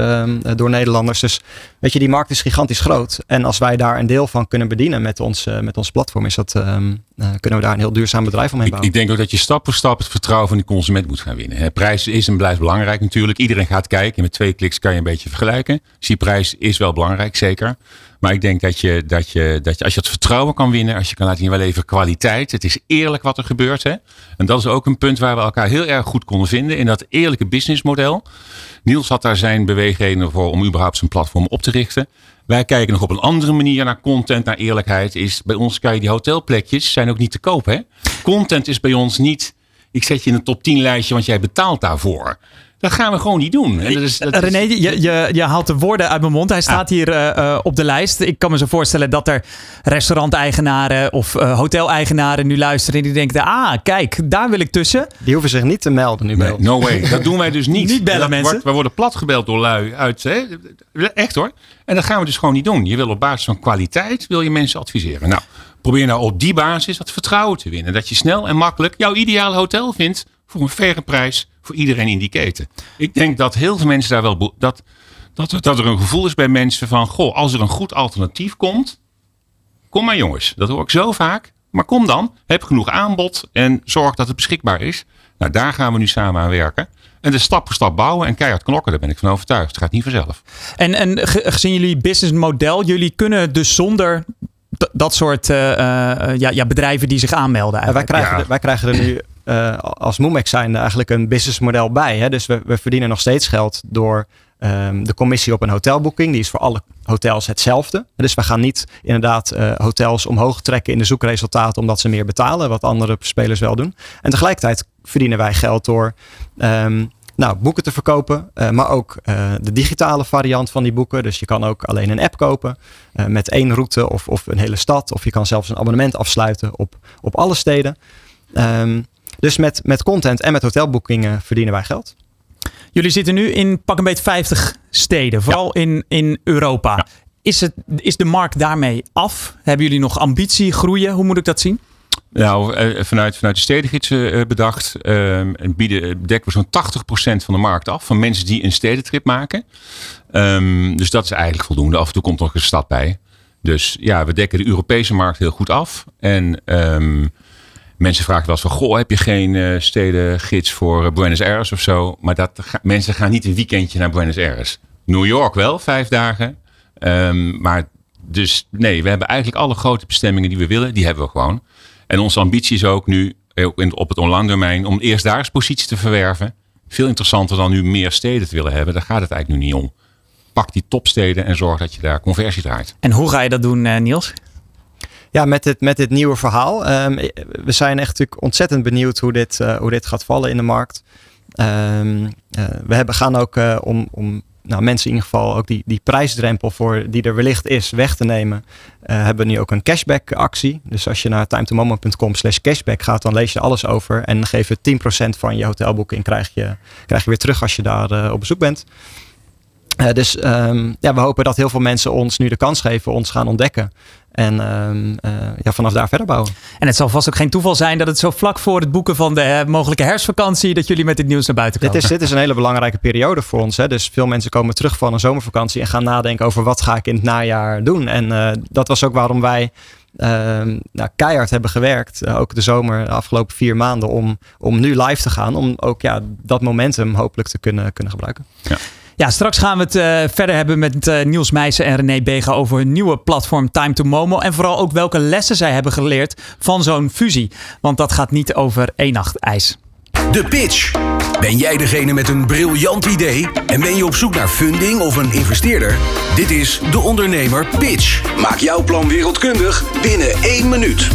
[SPEAKER 5] door Nederlanders. Dus weet je, die markt is gigantisch groot. En als wij daar een deel van kunnen bedienen met ons, met ons platform, is dat, um, kunnen we daar een heel duurzaam bedrijf omheen bouwen.
[SPEAKER 6] Ik, ik, denk ook dat je stap voor stap het vertrouwen van de consument moet gaan winnen. Hè. Prijs is en blijft belangrijk natuurlijk. Iedereen gaat kijken. Met twee kliks kan je een beetje vergelijken. Dus die prijs is wel belangrijk, zeker. Maar ik denk dat je, dat je, dat je als je het vertrouwen kan winnen, als je kan laten zien, wel even kwaliteit. Het is eerlijk wat er gebeurt. Hè? En dat is ook een punt waar we elkaar heel erg goed konden vinden in dat eerlijke businessmodel. Niels had daar zijn beweegredenen voor om überhaupt zijn platform op te richten. Wij kijken nog op een andere manier naar content, naar eerlijkheid. Is bij ons kan je die hotelplekjes zijn ook niet te koop. Hè? Content is bij ons niet. Ik zet je in een top 10 lijstje, want jij betaalt daarvoor. Dat gaan we gewoon niet doen.
[SPEAKER 3] En dat is, dat René, je, je, je, haalt de woorden uit mijn mond. Hij staat hier uh, op de lijst. Ik kan me zo voorstellen dat er restauranteigenaren of uh, hoteleigenaren nu luisteren. En die denken, ah, kijk, daar wil ik tussen.
[SPEAKER 5] Die hoeven zich niet te melden nu
[SPEAKER 6] nee, No way. Dat doen wij dus niet.
[SPEAKER 3] niet bellen mensen. Wordt,
[SPEAKER 6] we worden platgebeld door lui uit. Hè? Echt hoor. En dat gaan we dus gewoon niet doen. Je wil op basis van kwaliteit wil je mensen adviseren. Nou, probeer nou op die basis dat vertrouwen te winnen. Dat je snel en makkelijk jouw ideale hotel vindt voor een faire prijs voor iedereen in die keten. Ik denk dat heel veel mensen daar wel. Dat, dat, dat er een gevoel is bij mensen van: goh, als er een goed alternatief komt. Kom maar jongens, dat hoor ik zo vaak. Maar kom dan, heb genoeg aanbod en zorg dat het beschikbaar is. Nou, daar gaan we nu samen aan werken. En de stap voor stap bouwen en keihard knokken, daar ben ik van overtuigd. Het gaat niet vanzelf.
[SPEAKER 3] En, en gezien jullie businessmodel, jullie kunnen dus zonder dat soort uh, ja, ja, bedrijven die zich aanmelden.
[SPEAKER 5] Eigenlijk. Wij, krijgen wij krijgen er nu uh, als Moemex zijn eigenlijk een businessmodel bij. Hè? Dus we, we verdienen nog steeds geld door um, de commissie op een hotelboeking. Die is voor alle hotels hetzelfde. Dus we gaan niet inderdaad uh, hotels omhoog trekken in de zoekresultaten omdat ze meer betalen, wat andere spelers wel doen. En tegelijkertijd verdienen wij geld door um, nou, boeken te verkopen, uh, maar ook de digitale variant van die boeken. Dus je kan ook alleen een app kopen met één route of, of een hele stad. Of je kan zelfs een abonnement afsluiten op, op alle steden. Um, dus met, met content en met hotelboekingen verdienen wij geld.
[SPEAKER 3] Jullie zitten nu in pak een beetje 50 steden, vooral in, in Europa. Is, het, is de markt daarmee af? Hebben jullie nog ambitie groeien? Hoe moet ik dat zien?
[SPEAKER 6] Nou, eh, vanuit, vanuit de stedengidsen eh, bedacht uh, bieden, dekken we zo'n 80% van de markt af. Van mensen die een stedentrip maken. Um, dus dat is eigenlijk voldoende. Af en toe komt er nog een stad bij. Dus ja, we dekken de Europese markt heel goed af. En um, Mensen vragen wel eens van, goh, heb je geen uh, stedengids voor uh, Buenos Aires of zo? Maar dat, mensen gaan niet een weekendje naar Buenos Aires. New York wel, vijf dagen. Um, maar dus nee, we hebben eigenlijk alle grote bestemmingen die we willen, die hebben we gewoon. En onze ambitie is ook nu, op het online domein, om eerst daar eens positie te verwerven. Veel interessanter dan nu meer steden te willen hebben. Daar gaat het eigenlijk nu niet om. Pak die topsteden en zorg dat je daar conversie draait.
[SPEAKER 3] En hoe ga je dat doen, Niels?
[SPEAKER 5] Ja, met dit, met dit nieuwe verhaal. Ehm, we zijn echt natuurlijk ontzettend benieuwd hoe dit, hoe dit gaat vallen in de markt. Um, we hebben, gaan ook om, om nou, mensen in ieder geval ook die, die prijsdrempel voor die er wellicht is weg te nemen, hebben we nu ook een cashback actie. Dus als je naar timetomoment.com slash cashback gaat, dan lees je alles over en geef je 10% van je hotelboeking krijg je, krijg je weer terug als je daar op bezoek bent. Uh, dus um, ja, we hopen dat heel veel mensen ons nu de kans geven, ons gaan ontdekken. En uh, ja, vanaf daar verder bouwen.
[SPEAKER 3] En het zal vast ook geen toeval zijn dat het zo vlak voor het boeken van de uh, mogelijke herfstvakantie dat jullie met dit nieuws naar buiten komen.
[SPEAKER 5] Dit is, dit is een hele belangrijke periode voor ons. Hè. Dus veel mensen komen terug van een zomervakantie en gaan nadenken over wat ga ik in het najaar doen. En uh, dat was ook waarom wij ehm, nou, keihard hebben gewerkt, ook de zomer, de afgelopen vier maanden, om, om nu live te gaan. Om ook ja, dat momentum hopelijk te kunnen, kunnen gebruiken.
[SPEAKER 3] Ja. Ja, straks gaan we het uh, verder hebben met uh, Niels Meijsen en René Bega over hun nieuwe platform Time to Momo. En vooral ook welke lessen zij hebben geleerd van zo'n fusie. Want dat gaat niet over één nacht ijs.
[SPEAKER 2] De pitch. Ben jij degene met een briljant idee en ben je op zoek naar funding of een investeerder? Dit is De Ondernemer Pitch. Maak jouw plan wereldkundig binnen één minuut.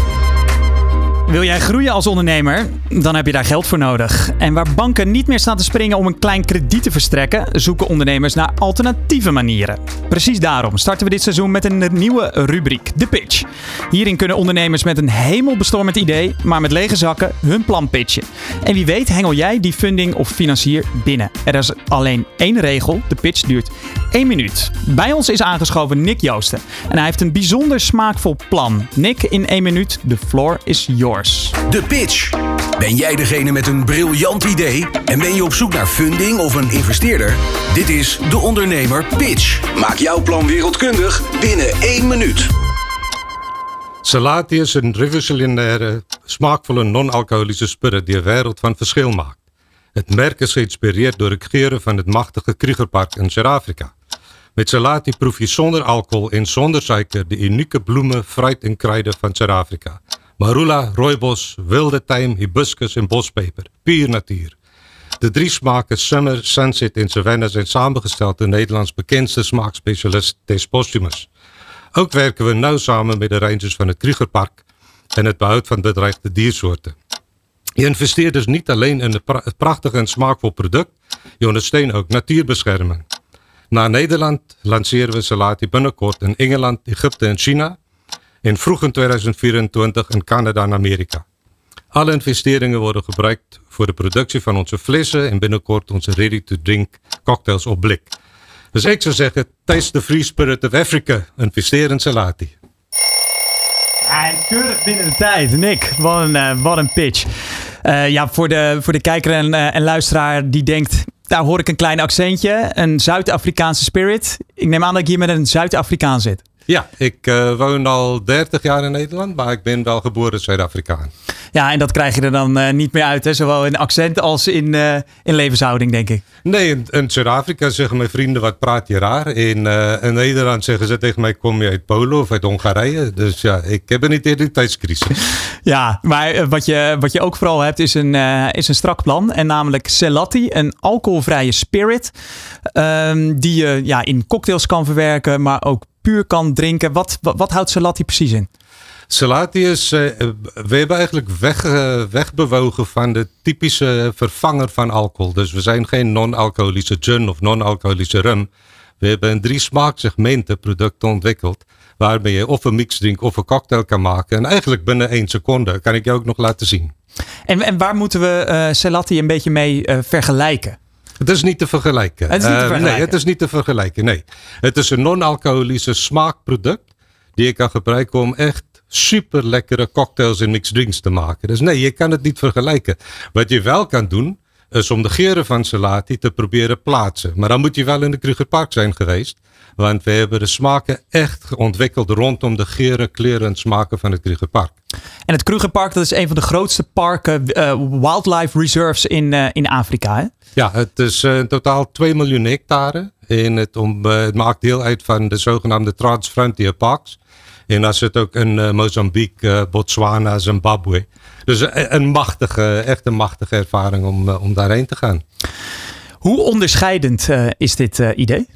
[SPEAKER 3] Wil jij groeien als ondernemer? Dan heb je daar geld voor nodig. En waar banken niet meer staan te springen om een klein krediet te verstrekken, zoeken ondernemers naar alternatieve manieren. Precies daarom starten we dit seizoen met een nieuwe rubriek, de pitch. Hierin kunnen ondernemers met een hemelbestormend idee, maar met lege zakken, hun plan pitchen. En wie weet hengel jij die funding of financier binnen. Er is alleen één regel, de pitch duurt één minuut. Bij ons is aangeschoven Nick Joosten. En hij heeft een bijzonder smaakvol plan. Nick, in één minuut, the floor is yours.
[SPEAKER 2] De pitch. Ben jij degene met een briljant idee en ben je op zoek naar funding of een investeerder? Dit is De Ondernemer Pitch. Maak jouw plan wereldkundig binnen één minuut.
[SPEAKER 7] Salati is een revolutionaire, smaakvolle non-alcoholische spirit die een wereld van verschil maakt. Het merk is geïnspireerd door het geuren van het machtige Kriegerpark in Zuid-Afrika. Met Salati proef je zonder alcohol en zonder suiker de unieke bloemen, fruit en kruiden van Zuid-Afrika. Marula, rooibos, wilde tijm, hibiscus en bospeper. Puur natuur. De drie smaken Summer, Sunset en Savannah zijn samengesteld door Nederlands bekendste smaakspecialist Tess. Ook werken we nauw samen met de rangers van het Krugerpark en het behoud van bedreigde diersoorten. Je investeert dus niet alleen in een prachtig en smaakvol product, je ondersteunt ook natuurbescherming. Na Nederland lanceren we Salati binnenkort in Engeland, Egypte en China en vroeg in 2024 in Canada en Amerika. Alle investeringen worden gebruikt voor de productie van onze flessen en binnenkort onze ready-to-drink cocktails op blik. Dus ik zou zeggen, taste the free spirit of Africa. Investeer in Salati.
[SPEAKER 3] Ja, keurig binnen de tijd. Nick, wat een, wat een pitch. Uh, ja, voor de, voor de kijker en, uh, en luisteraar die denkt... Daar hoor ik een klein accentje, een Zuid-Afrikaanse spirit. Ik neem aan dat ik hier met een Zuid-Afrikaan zit.
[SPEAKER 7] Ja, ik uh, woon al 30 jaar in Nederland, maar ik ben wel geboren Zuid-Afrikaan.
[SPEAKER 3] Ja, en dat krijg je er dan uh, niet meer uit, hè? zowel in accent als in, uh, in levenshouding, denk ik.
[SPEAKER 7] Nee, in, in Zuid-Afrika zeggen mijn vrienden, wat praat je raar? In, in Nederland zeggen ze tegen mij, kom je uit Polen of uit Hongarije? Dus ja, ik heb een identiteitscrisis.
[SPEAKER 3] ja, maar wat je, wat je ook vooral hebt is een, is een strak plan. En namelijk Celatti, een alcoholvrije spirit. Um, die je ja, in cocktails kan verwerken, maar ook puur kan drinken. Wat, wat, wat houdt Salati precies in?
[SPEAKER 7] Salati is, uh, we hebben eigenlijk weg, uh, wegbewogen van de typische vervanger van alcohol. Dus we zijn geen non-alcoholische gin of non-alcoholische rum. We hebben een drie smaaksegmenten producten ontwikkeld. Waarmee je of een mixdrink of een cocktail kan maken. En eigenlijk binnen één seconde kan ik je ook nog laten zien.
[SPEAKER 3] En, en waar moeten we uh, Salati een beetje mee vergelijken?
[SPEAKER 7] Het is niet te vergelijken.
[SPEAKER 3] Het is niet te vergelijken.
[SPEAKER 7] Uh, nee, het is niet te vergelijken. Nee. Het is een non-alcoholische smaakproduct die je kan gebruiken om echt super lekkere cocktails en mixed drinks te maken. Dus nee, je kan het niet vergelijken. Wat je wel kan doen, is om de geuren van salati te proberen plaatsen. Maar dan moet je wel in de Krugerpark zijn geweest. Want we hebben de smaken echt ontwikkeld rondom de geuren, kleuren en smaken van het Krugerpark.
[SPEAKER 3] En het Krugerpark, dat is een van de grootste parken, uh, wildlife reserves in, uh, in Afrika. Hè?
[SPEAKER 7] Ja, het is uh, in totaal 2 miljoen hectare. En het, om, het maakt deel uit van de zogenaamde Transfrontier Parks. En dat zit ook in Mozambique, Botswana, Zimbabwe. Dus een, een, machtige, echt een machtige ervaring om, om daarheen te gaan.
[SPEAKER 3] Hoe onderscheidend is dit idee?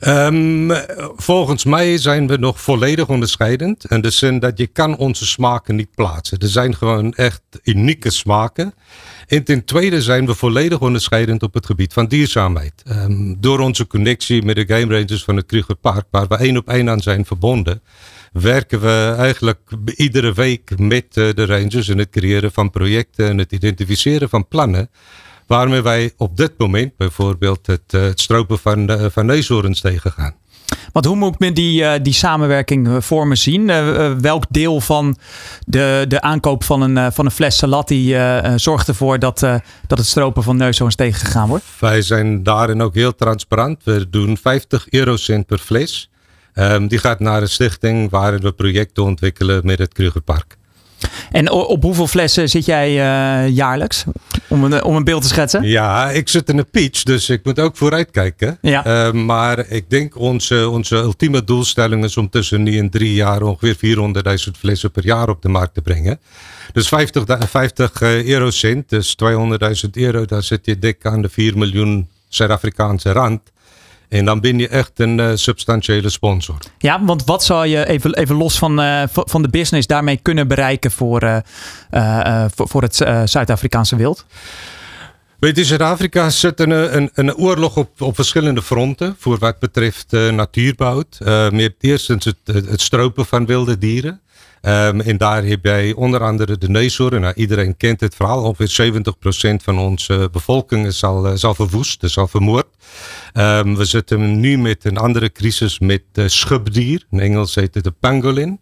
[SPEAKER 7] Um, volgens mij zijn we nog volledig onderscheidend. In de zin dat je kan onze smaken niet plaatsen. Er zijn gewoon echt unieke smaken. En ten tweede zijn we volledig onderscheidend op het gebied van duurzaamheid. Um, door onze connectie met de Game Rangers van het Krugerpark, waar we één op één aan zijn verbonden, werken we eigenlijk iedere week met uh, de Rangers in het creëren van projecten en het identificeren van plannen waarmee wij op dit moment bijvoorbeeld het, uh, stropen van, uh, van neushoorns tegengaan.
[SPEAKER 3] Want hoe moet men die, uh, die samenwerking voor me zien? welk deel van de, de aankoop van een, van een fles salati zorgt ervoor dat, dat het stropen van neushoorns tegengegaan wordt?
[SPEAKER 7] Wij zijn daarin ook heel transparant. We doen 50 eurocent per fles. Um, die gaat naar een stichting waarin we projecten ontwikkelen met het Krugerpark.
[SPEAKER 3] En op hoeveel flessen zit jij uh, jaarlijks? Om een, om een beeld te schetsen?
[SPEAKER 7] Ja, ik zit in een pitch, dus ik moet ook vooruitkijken.
[SPEAKER 3] Ja.
[SPEAKER 7] Uh, maar ik denk onze, onze ultieme doelstelling is om tussen nu en drie jaar ongeveer 400.000 flessen per jaar op de markt te brengen. Dus 50, 50 uh, eurocent, dus 200.000 euro, daar zit je dik aan de 4 miljoen Zuid-Afrikaanse rand. En dan ben je echt een uh, substantiële sponsor.
[SPEAKER 3] Ja, want wat zou je even, even los van, uh, van de business daarmee kunnen bereiken voor, uh, voor, voor, het Zuid-Afrikaanse wild?
[SPEAKER 7] Weet je, Zuid-Afrika zit een, een, een, oorlog op, op verschillende fronten voor wat betreft natuurbouw. je hebt eerst het, het stropen van wilde dieren. Um, en daar heb jij onder andere de neushoorn. Nou, iedereen kent het verhaal. Ongeveer 70% van onze bevolking is al, is al verwoest, is al vermoord. Um, we zitten nu met een andere crisis met uh, schubdier. In Engels heet het de pangolin.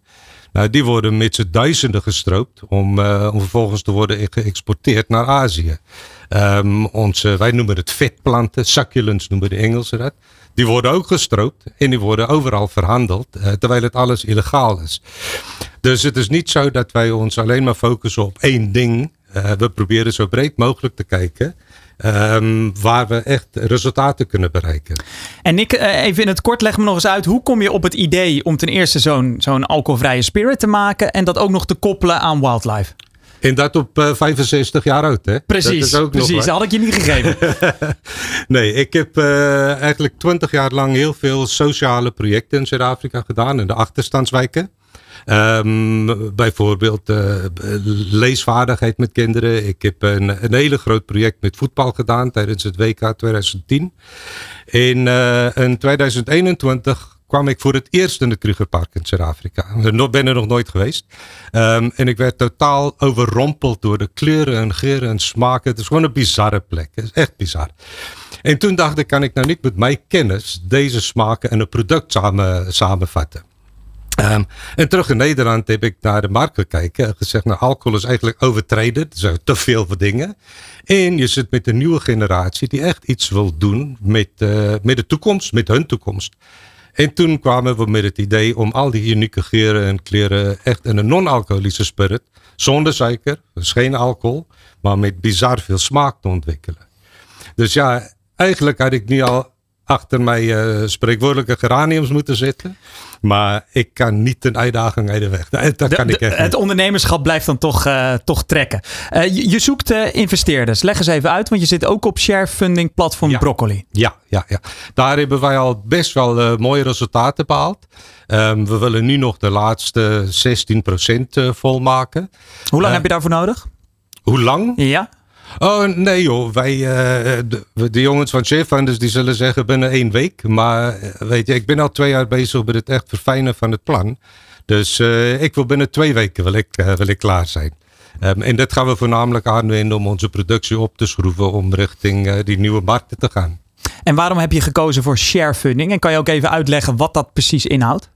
[SPEAKER 7] Nou, die worden met z'n duizenden gestroopt om, uh, om vervolgens te worden geëxporteerd naar Azië. Onze, wij noemen het vetplanten, succulents noemen de Engelsen dat. Die worden ook gestroopt en die worden overal verhandeld, terwijl het alles illegaal is. Dus het is niet zo dat wij ons alleen maar focussen op één ding. Uh, we proberen zo breed mogelijk te kijken. Um, waar we echt resultaten kunnen bereiken.
[SPEAKER 3] En Nick, even in het kort, leg me nog eens uit. Hoe kom je op het idee om ten eerste zo'n zo'n alcoholvrije spirit te maken en dat ook nog te koppelen aan wildlife?
[SPEAKER 7] En dat op uh, 65 jaar oud, hè?
[SPEAKER 3] Precies, dat, precies. dat had ik je niet gegeven.
[SPEAKER 7] nee, ik heb uh, eigenlijk 20 jaar lang heel veel sociale projecten in Zuid-Afrika gedaan, in de achterstandswijken. Um, bijvoorbeeld uh, leesvaardigheid met kinderen. Ik heb een, een hele groot project met voetbal gedaan tijdens het WK 2010. En uh, in 2021 kwam ik voor het eerst in het Krugerpark in Zuid-Afrika. Ik ben er nog nooit geweest. Um, en ik werd totaal overrompeld door de kleuren en geuren en smaken. Het is gewoon een bizarre plek. Het is echt bizar. En toen dacht ik, kan ik nou niet met mijn kennis deze smaken in een product samen, samenvatten. Um, en terug in Nederland heb ik naar de markt gekeken en gezegd, nou alcohol is eigenlijk overtreden. Er zijn te veel voor dingen. En je zit met een nieuwe generatie die echt iets wil doen met, uh, met de toekomst, met hun toekomst. En toen kwamen we met het idee om al die unieke geuren en kleren echt in een non-alcoholische spirit, zonder suiker, dus geen alcohol, maar met bizar veel smaak te ontwikkelen. Dus ja, eigenlijk had ik nu al achter mij uh, spreekwoordelijke geraniums moeten zitten. Maar ik kan niet een uitdaging uit de weg. Dat
[SPEAKER 3] de,
[SPEAKER 7] kan ik echt
[SPEAKER 3] het ondernemerschap blijft dan toch, uh, toch trekken. Uh, je, je, zoekt investeerders. Leg eens even uit, want je zit ook op share funding platform
[SPEAKER 7] ja.
[SPEAKER 3] Broccoli.
[SPEAKER 7] Ja, ja, ja, daar hebben wij al best wel mooie resultaten behaald. Um, we willen nu nog de laatste 16% volmaken.
[SPEAKER 3] Hoe lang heb je daarvoor nodig?
[SPEAKER 7] Hoe lang?
[SPEAKER 3] Ja.
[SPEAKER 7] Oh nee joh, wij, uh, de, de, jongens van Chefunders die zullen zeggen binnen één week. Maar weet je, ik ben al twee jaar bezig met het echt verfijnen van het plan. Dus uh, ik wil binnen twee weken wil ik, uh, wil ik klaar zijn. Um, en dat gaan we voornamelijk aanwenden om onze productie op te schroeven om richting die nieuwe markten te gaan.
[SPEAKER 3] En waarom heb je gekozen voor sharefunding? En kan je ook even uitleggen wat dat precies inhoudt?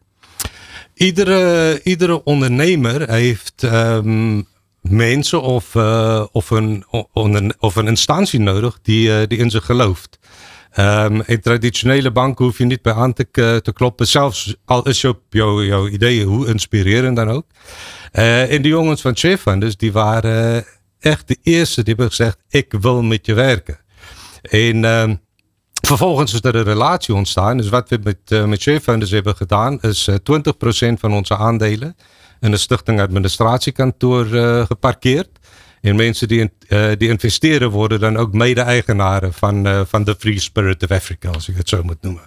[SPEAKER 7] Iedere, iedere ondernemer heeft um, mensen of, uh, of, een, of een instantie nodig die, uh, die in ze gelooft. Um, in traditionele banken hoef je niet bij aan te, kloppen, zelfs al is je jouw, jouw ideeën, hoe inspirerend dan ook. Uh, en die jongens van Chefunders, die waren echt de eerste die hebben gezegd, ik wil met je werken. En uh, vervolgens is er een relatie ontstaan. Dus wat we met, uh, met Chefunders hebben gedaan, is 20% van onze aandelen in de Stichting Administratiekantoor uh, geparkeerd. En mensen die, uh, die investeren worden dan ook mede-eigenaren van, uh, van de Free Spirit of Africa, als ik het zo moet noemen.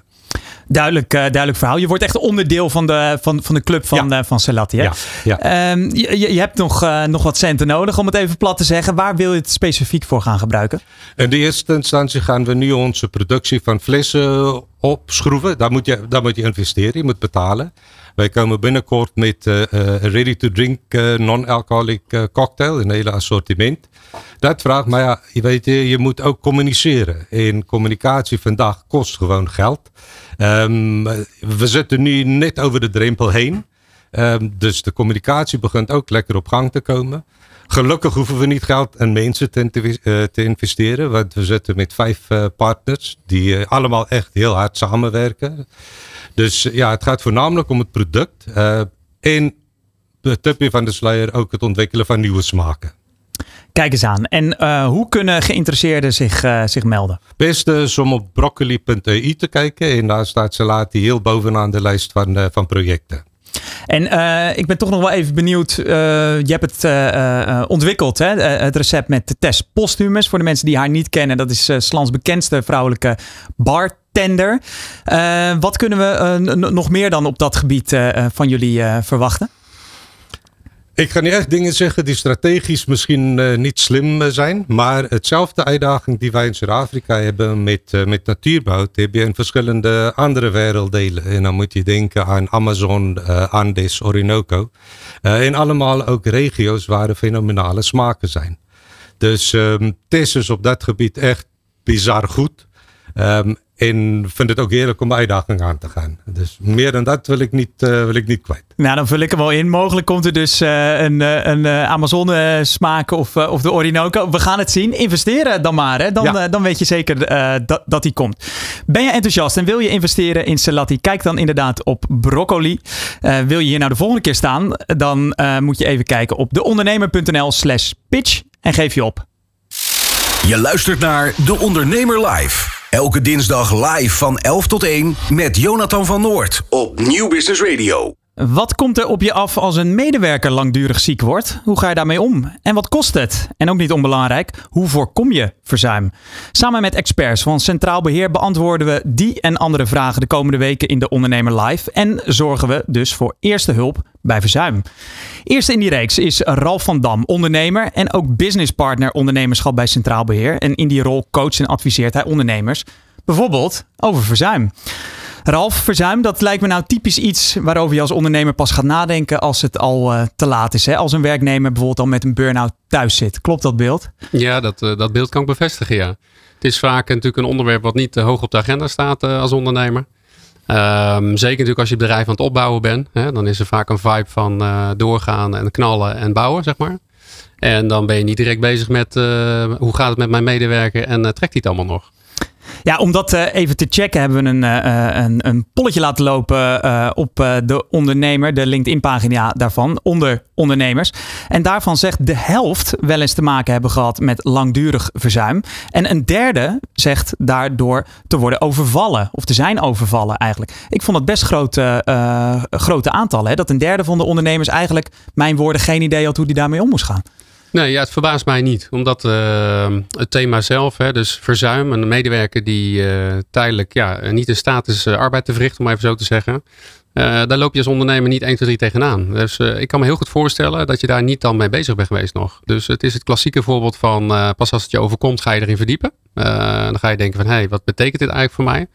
[SPEAKER 3] Duidelijk, duidelijk verhaal. Je wordt echt onderdeel van de, van, van de club van, ja. van. Hè?
[SPEAKER 7] Ja, ja.
[SPEAKER 3] Ehm, je, je hebt nog, nog wat centen nodig, om het even plat te zeggen. Waar wil je het specifiek voor gaan gebruiken?
[SPEAKER 7] In de eerste instantie gaan we nu onze productie van flessen opschroeven. Daar moet je, daar moet je investeren, je moet betalen. Wij komen binnenkort met uh, ready-to-drink uh, non-alcoholic cocktail, een hele assortiment. Dat vraagt, maar ja, je weet, je moet ook communiceren. En communicatie vandaag kost gewoon geld. Um, we zitten nu net over de drempel heen. Um, dus de communicatie begint ook lekker op gang te komen. Gelukkig hoeven we niet geld en mensen te, te investeren. Want we zitten met vijf partners die allemaal echt heel hard samenwerken. Dus ja, het gaat voornamelijk om het product. Uh, en de tipje van de sluier ook het ontwikkelen van nieuwe smaken.
[SPEAKER 3] Kijk eens aan. En uh, hoe kunnen geïnteresseerden zich, uh, zich melden?
[SPEAKER 7] Best is om op broccoli.eu te kijken. En daar staat Salati heel bovenaan de lijst van, uh, van projecten.
[SPEAKER 3] En ik ben toch nog wel even benieuwd. Je hebt het ontwikkeld, hè? het recept met Tess Posthumus. Voor de mensen die haar niet kennen, dat is Slans bekendste vrouwelijke bartender. wat kunnen we nog meer dan op dat gebied van jullie verwachten?
[SPEAKER 7] Ik ga niet echt dingen zeggen die strategisch misschien niet slim zijn. Maar hetzelfde uitdaging die wij in Zuid-Afrika hebben met, met natuurbouw. heb je in verschillende andere werelddelen. En dan moet je denken aan Amazon, Andes, Orinoco. en allemaal ook regio's waar er fenomenale smaken zijn. Dus um, Tess is op dat gebied echt bizar goed. Um, en vind het ook heerlijk om uitdaging aan te gaan. Dus meer dan dat wil ik niet, uh, wil ik niet kwijt.
[SPEAKER 3] Nou, dan vul ik hem wel in. Mogelijk komt er dus uh, een, een uh, Amazone smaak of, of de Orinoco. We gaan het zien. Investeren dan maar. Hè? Dan, ja. dan weet je zeker dat, dat die komt. Ben je enthousiast en wil je investeren in Salati? Kijk dan inderdaad op broccoli. wil je hier nou de volgende keer staan? Dan moet je even kijken op deondernemer.nl slash pitch en geef je op.
[SPEAKER 2] Je luistert naar De Ondernemer Live. Elke dinsdag live van 11 tot 1 met Jonathan van Noord op Nieuw Business Radio.
[SPEAKER 3] Wat komt er op je af als een medewerker langdurig ziek wordt? Hoe ga je daarmee om? En wat kost het? En ook niet onbelangrijk, hoe voorkom je verzuim? Samen met experts van Centraal Beheer beantwoorden we die en andere vragen de komende weken in de Ondernemer Live. En zorgen we dus voor eerste hulp bij verzuim. Eerste in die reeks is Ralf van Dam, ondernemer en ook businesspartner ondernemerschap bij Centraal Beheer. En in die rol coacht en adviseert hij ondernemers, bijvoorbeeld over verzuim. Ralf, verzuim, dat lijkt me nou typisch iets waarover je als ondernemer pas gaat nadenken als het al uh, te laat is. Hè? Als een werknemer bijvoorbeeld al met een burn-out thuis zit. Klopt dat beeld?
[SPEAKER 8] Ja, dat, uh, dat beeld kan ik bevestigen, ja. Het is vaak natuurlijk een onderwerp wat niet uh, hoog op de agenda staat als ondernemer. Um, zeker natuurlijk als je bedrijf aan het opbouwen bent. Hè, dan is er vaak een vibe van doorgaan en knallen en bouwen, zeg maar. En dan ben je niet direct bezig met hoe gaat het met mijn medewerker en trekt hij het allemaal nog.
[SPEAKER 3] Ja, om dat uh, even te checken hebben we een, uh, een, een polletje laten lopen op de ondernemer, de LinkedIn-pagina daarvan, onder ondernemers. En daarvan zegt de helft wel eens te maken hebben gehad met langdurig verzuim. En een derde zegt daardoor te worden overvallen, of te zijn overvallen eigenlijk. Ik vond het best grote, grote aantallen. Dat een derde van de ondernemers eigenlijk, mijn woorden, geen idee had hoe die daarmee om moest gaan.
[SPEAKER 8] Nee, ja, het verbaast mij niet. Omdat uh, het thema zelf, hè, dus verzuim, een medewerker die uh, tijdelijk ja, niet in staat is uh, arbeid te verrichten, om even zo te zeggen. daar loop je als ondernemer niet 1, 2, 3 tegenaan. Dus ik kan me heel goed voorstellen dat je daar niet dan mee bezig bent geweest nog. Dus het is het klassieke voorbeeld van pas als het je overkomt ga je erin verdiepen. dan ga je denken van hé, hey, wat betekent dit eigenlijk voor mij?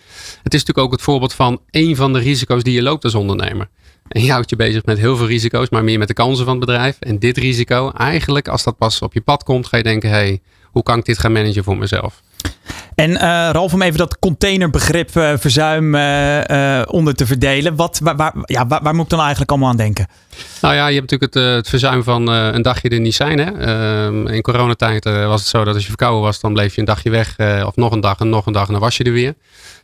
[SPEAKER 8] Het is natuurlijk ook het voorbeeld van één van de risico's die je loopt als ondernemer. En je houdt je bezig met heel veel risico's, maar meer met de kansen van het bedrijf. En dit risico, eigenlijk als dat pas op je pad komt, ga je denken, hey, hoe kan ik dit gaan managen voor mezelf?
[SPEAKER 3] En uh, Ralf, om even dat containerbegrip uh, verzuim uh, onder te verdelen. Wat, waar, waar, ja, waar, waar, moet ik dan eigenlijk allemaal aan denken?
[SPEAKER 8] Nou ja, je hebt natuurlijk het, het verzuim van een dagje er niet zijn. Hè? Ehm, in coronatijd was het zo dat als je verkouden was, dan bleef je een dagje weg. of nog een dag en nog een dag en dan was je er weer.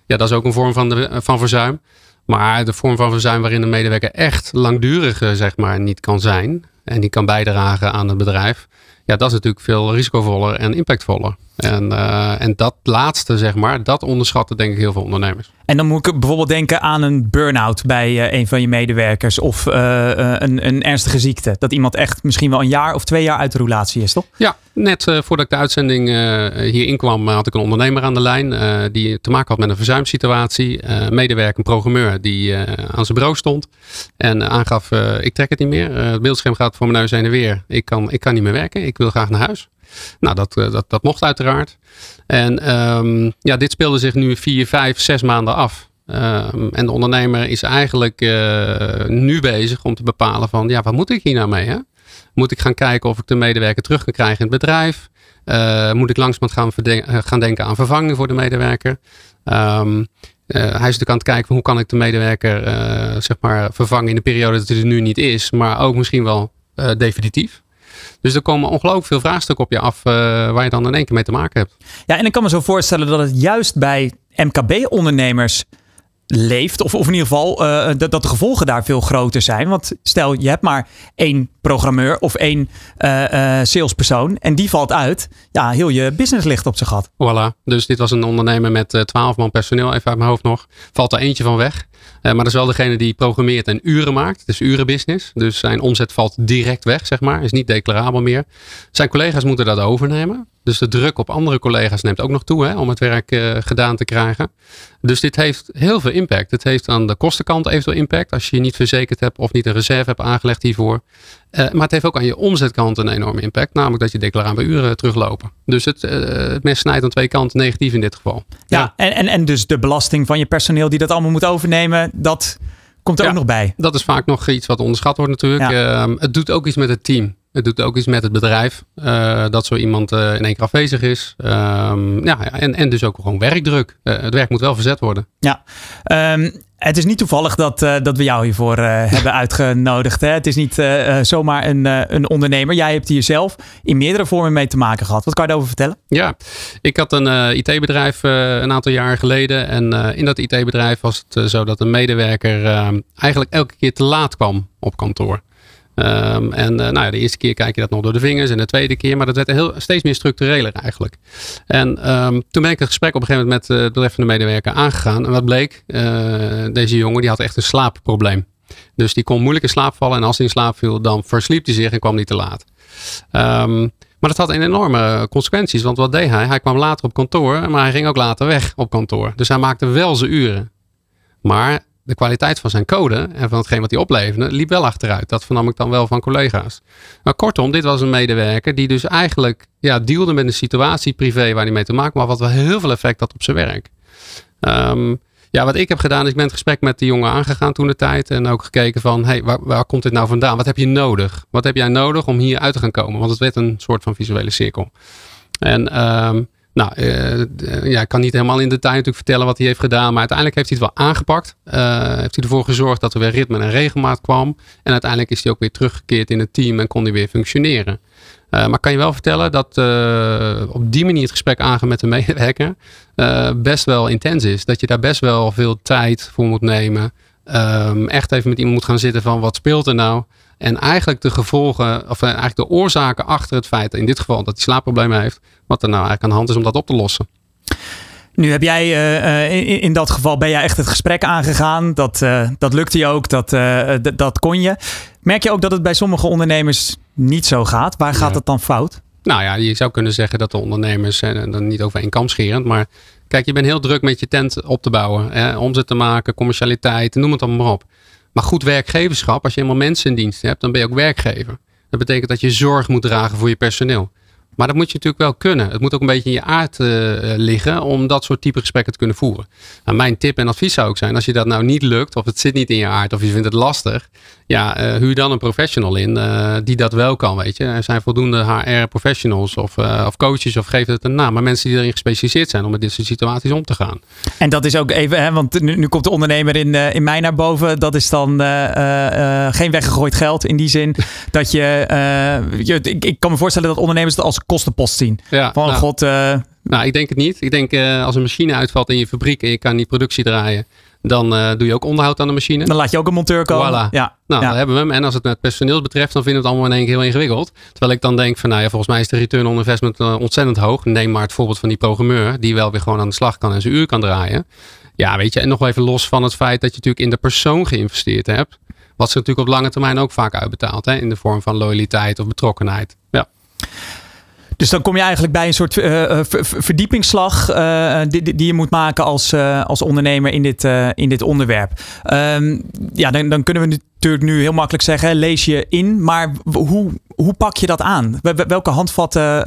[SPEAKER 8] Ja, dat is ook een vorm van, de, van verzuim. Maar de vorm van verzuim waarin de medewerker echt langdurig zeg maar, niet kan zijn en die kan bijdragen aan het bedrijf, ja, dat is natuurlijk veel risicovoller en impactvoller. En, uh, en dat laatste, zeg maar, dat onderschatten denk ik heel veel ondernemers.
[SPEAKER 3] En dan moet ik bijvoorbeeld denken aan een burn-out bij uh, een van je medewerkers of uh, een, een, ernstige ziekte. Dat iemand echt misschien wel een jaar of twee jaar uit de roulatie is, toch?
[SPEAKER 8] Ja, net voordat ik de uitzending hier inkwam, had ik een ondernemer aan de lijn die te maken had met een verzuimsituatie. medewerker, een programmeur die aan zijn bureau stond en aangaf, ik trek het niet meer. het beeldscherm gaat voor mijn neus heen en weer. Ik kan, ik kan niet meer werken, ik wil graag naar huis. Nou, dat, eh, dat, dat mocht uiteraard. En um, ja, dit speelde zich nu vier, vijf, zes maanden af. Um, en de ondernemer is eigenlijk uh, nu bezig om te bepalen van, ja, wat moet ik hier nou mee? Hè? Moet ik gaan kijken of ik de medewerker terug kan krijgen in het bedrijf? Uh, moet ik langzamerhand gaan, gaan denken aan vervanging voor de medewerker? Uh, hij is natuurlijk aan het kijken van hoe kan ik de medewerker zeg maar vervangen in de periode dat hij er nu niet is, maar ook misschien wel definitief. Dus er komen ongelooflijk veel vraagstukken op je af uh, waar je dan in één keer mee te maken hebt.
[SPEAKER 3] Ja, en ik kan me zo voorstellen dat het juist bij MKB-ondernemers leeft. Of, of in ieder geval uh, dat, dat de gevolgen daar veel groter zijn. Want stel, je hebt maar één programmeur of één uh, uh, salespersoon en die valt uit. Ja, heel je business ligt op zijn gat.
[SPEAKER 8] Voilà. Dus dit was een ondernemer met 12 man personeel, even uit mijn hoofd nog. Valt er eentje van weg. Maar dat is wel degene die programmeert en uren maakt. Het is urenbusiness. Dus zijn omzet valt direct weg, zeg maar. Is niet declarabel meer. Zijn collega's moeten dat overnemen. Dus de druk op andere collega's neemt ook nog toe hè, om het werk uh, gedaan te krijgen. Dus dit heeft heel veel impact. Het heeft aan de kostenkant eventueel impact als je je niet verzekerd hebt of niet een reserve hebt aangelegd hiervoor. Uh, maar het heeft ook aan je omzetkant een enorme impact. Namelijk dat je declarabele uren teruglopen. Dus het, uh, het mes snijdt aan twee kanten negatief in dit geval.
[SPEAKER 3] Ja, ja, En, en, en dus de belasting van je personeel die dat allemaal moet overnemen, dat komt er
[SPEAKER 8] ja,
[SPEAKER 3] ook nog bij.
[SPEAKER 8] Dat is vaak nog iets wat onderschat wordt natuurlijk. Ja. Uh, het doet ook iets met het team. Het doet ook iets met het bedrijf. Uh, dat zo iemand uh, in één keer afwezig is. Um, ja, en, en dus ook gewoon werkdruk. Uh, het werk moet wel verzet worden.
[SPEAKER 3] Ja, um, het is niet toevallig dat, dat we jou hiervoor hebben uitgenodigd. Hè? Het is niet zomaar een, een ondernemer. Jij hebt hier zelf in meerdere vormen mee te maken gehad. Wat kan je daarover vertellen?
[SPEAKER 8] Ja, ik had een IT-bedrijf een aantal jaar geleden. En in dat IT-bedrijf was het zo dat een medewerker eigenlijk elke keer te laat kwam op kantoor. Um, en uh, nou ja, de eerste keer kijk je dat nog door de vingers en de tweede keer, maar dat werd heel, steeds meer structureler eigenlijk. En um, toen ben ik het gesprek op een gegeven moment met uh, de betreffende medewerker aangegaan. En wat bleek, uh, deze jongen die had echt een slaapprobleem. Dus die kon moeilijk in slaap vallen en als hij in slaap viel, dan versliep hij zich en kwam niet te laat. Um, maar dat had enorme consequenties, want wat deed hij? Hij kwam later op kantoor, maar hij ging ook later weg op kantoor. Dus hij maakte wel zijn uren. Maar de kwaliteit van zijn code en van hetgeen wat hij opleverde, liep wel achteruit. Dat vernam ik dan wel van collega's. Maar kortom, dit was een medewerker die dus eigenlijk ja, dealde met een situatie privé waar hij mee te maken, maar wat wel heel veel effect had op zijn werk. Um, ja, wat ik heb gedaan is, ik ben het gesprek met de jongen aangegaan toen de tijd. En ook gekeken van, hey, waar, waar komt dit nou vandaan? Wat heb je nodig? Wat heb jij nodig om hier uit te gaan komen? Want het werd een soort van visuele cirkel. En um, nou, uh, ja, ik kan niet helemaal in detail natuurlijk vertellen wat hij heeft gedaan. Maar uiteindelijk heeft hij het wel aangepakt. Uh, heeft hij ervoor gezorgd dat er weer ritme en regelmaat kwam. En uiteindelijk is hij ook weer teruggekeerd in het team en kon hij weer functioneren. Uh, maar kan je wel vertellen dat op die manier het gesprek aangaan met de medewerker best wel intens is. Dat je daar best wel veel tijd voor moet nemen. Um, echt even met iemand moet gaan zitten van wat speelt er nou? En eigenlijk de gevolgen, of eigenlijk de oorzaken achter het feit, in dit geval dat hij slaapproblemen heeft, wat er nou eigenlijk aan de hand is om dat op te lossen.
[SPEAKER 3] Nu heb jij uh, in, in, dat geval ben jij echt het gesprek aangegaan. Dat, uh, dat lukte je ook, dat, dat kon je. Merk je ook dat het bij sommige ondernemers niet zo gaat? Waar gaat het dan fout?
[SPEAKER 8] Nou ja, je zou kunnen zeggen dat de ondernemers, en dan niet over één kam scherend, maar kijk, je bent heel druk met je tent op te bouwen. Hè, omzet te maken, commercialiteit, noem het allemaal maar op. Maar goed werkgeverschap, als je helemaal mensen in dienst hebt, dan ben je ook werkgever. Dat betekent dat je zorg moet dragen voor je personeel. Maar dat moet je natuurlijk wel kunnen. Het moet ook een beetje in je aard uh, liggen om dat soort type gesprekken te kunnen voeren. Nou, mijn tip en advies zou ook zijn, als je dat nou niet lukt, of het zit niet in je aard, of je vindt het lastig, ja, uh, huur dan een professional in uh, die dat wel kan, weet je. Er zijn voldoende HR-professionals of, of coaches, of geef het een naam, maar mensen die erin gespecialiseerd zijn om met dit soort situaties om te gaan.
[SPEAKER 3] En dat is ook even, hè, want nu, nu komt de ondernemer in, in mij naar boven, dat is dan geen weggegooid geld in die zin dat je, je ik, ik kan me voorstellen dat ondernemers het als kostenpost zien.
[SPEAKER 8] Ja,
[SPEAKER 3] Van
[SPEAKER 8] nou,
[SPEAKER 3] god. Uh...
[SPEAKER 8] Nou, ik denk het niet. Ik denk uh, als een machine uitvalt in je fabriek en je kan die productie draaien, Dan eh, doe je ook onderhoud aan de machine.
[SPEAKER 3] Dan laat je ook een monteur komen.
[SPEAKER 8] Voilà.
[SPEAKER 3] Ja.
[SPEAKER 8] Nou,
[SPEAKER 3] ja.
[SPEAKER 8] dan hebben we hem. En als het met personeel betreft, dan vinden we het allemaal in één keer heel ingewikkeld. Terwijl ik dan denk van, nou ja, volgens mij is de return on investment eh, ontzettend hoog. Neem maar het voorbeeld van die programmeur, die wel weer gewoon aan de slag kan en zijn uur kan draaien. Ja, weet je, en nog even los van het feit dat je natuurlijk in de persoon geïnvesteerd hebt. Wat ze natuurlijk op lange termijn ook vaak uitbetaalt. Hè, in de vorm van loyaliteit of betrokkenheid. Ja.
[SPEAKER 3] Dus dan kom je eigenlijk bij een soort ver- verdiepingsslag eh, die, je moet maken als, als ondernemer in dit, in dit onderwerp. Ehm, ja, dan, dan kunnen we natuurlijk nu heel makkelijk zeggen, lees je in. Maar hoe, hoe pak je dat aan? Wel- wel- Welke handvatten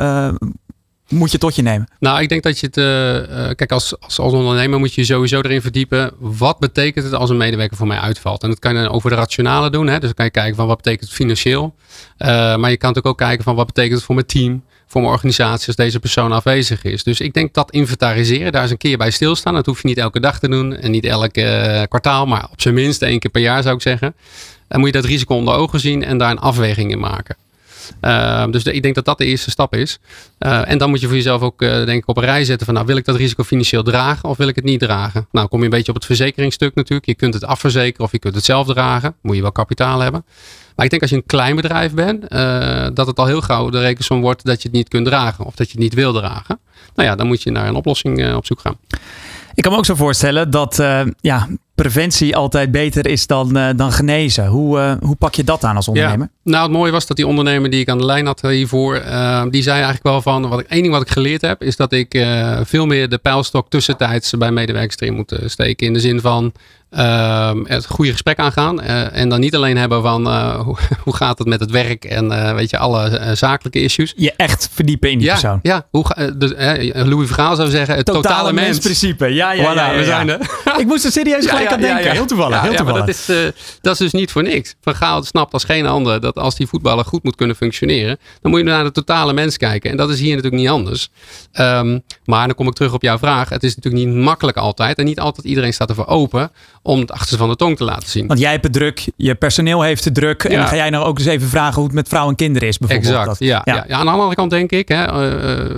[SPEAKER 3] moet je tot je nemen?
[SPEAKER 8] Nou, ik denk dat je het. kijk, als, als, ondernemer moet je sowieso erin verdiepen. Wat betekent het als een medewerker voor mij uitvalt? En dat kan je over de rationale doen. Hè? Dus dan kan je kijken van wat betekent het financieel. Eh, maar je kan natuurlijk ook kijken van wat betekent het voor mijn team, voor mijn organisatie als deze persoon afwezig is. Dus ik denk dat inventariseren, daar eens een keer bij stilstaan. Dat hoef je niet elke dag te doen en niet elk eh, kwartaal, maar op zijn minst één keer per jaar zou ik zeggen. Dan moet je dat risico onder ogen zien en daar een afweging in maken. Uh, dus ik denk dat dat de eerste stap is. Uh, en dan moet je voor jezelf ook uh, denk ik op een rij zetten van nou wil ik dat risico financieel dragen of wil ik het niet dragen. Nou kom je een beetje op het verzekeringsstuk natuurlijk. Je kunt het afverzekeren of je kunt het zelf dragen. Moet je wel kapitaal hebben. Maar ik denk als je een klein bedrijf bent, uh, dat het al heel gauw de rekensom wordt dat je het niet kunt dragen of dat je het niet wil dragen. Nou ja, dan moet je naar een oplossing uh, op zoek gaan.
[SPEAKER 3] Ik kan me ook zo voorstellen dat uh, ja, preventie altijd beter is dan, uh, dan genezen. Hoe, uh, hoe pak je dat aan als ondernemer?
[SPEAKER 8] Ja, nou, het mooie was dat die ondernemer die ik aan de lijn had hiervoor, die zei eigenlijk wel van, wat ik, één ding wat ik geleerd heb, is dat ik veel meer de pijlstok tussentijds bij medewerkers erin moet steken. In de zin van ehm, het goede gesprek aangaan. en dan niet alleen hebben van hoe, hoe, gaat het met het werk en weet je, alle zakelijke issues.
[SPEAKER 3] Je echt verdiepen in die
[SPEAKER 8] ja,
[SPEAKER 3] persoon.
[SPEAKER 8] Ja, hoe, de, Louis Vergaal zou zeggen, het totale,
[SPEAKER 3] totale mensprincipe. Ja, ja,
[SPEAKER 8] voilà,
[SPEAKER 3] ja,
[SPEAKER 8] we zijn er.
[SPEAKER 3] ik moest er serieus gelijk aan denken.
[SPEAKER 8] ja.
[SPEAKER 3] Heel toevallig. Heel toevallig.
[SPEAKER 8] dat, is, eh, dat is dus niet voor niks. Van Gaal snapt als geen ander dat als die voetballer goed moet kunnen functioneren, dan moet je naar de totale mens kijken. En dat is hier natuurlijk niet anders. Ehm, maar dan kom ik terug op jouw vraag. Het is natuurlijk niet makkelijk altijd. En niet altijd iedereen staat ervoor open om het achterste van de tong te laten zien.
[SPEAKER 3] Want jij hebt het druk, je personeel heeft het druk. En dan ga jij nou ook eens even vragen hoe het met vrouwen en kinderen is bijvoorbeeld.
[SPEAKER 8] Exact,
[SPEAKER 3] Dat-
[SPEAKER 8] ja, ja. Ja. aan de andere kant denk ik, hè, eh, eh,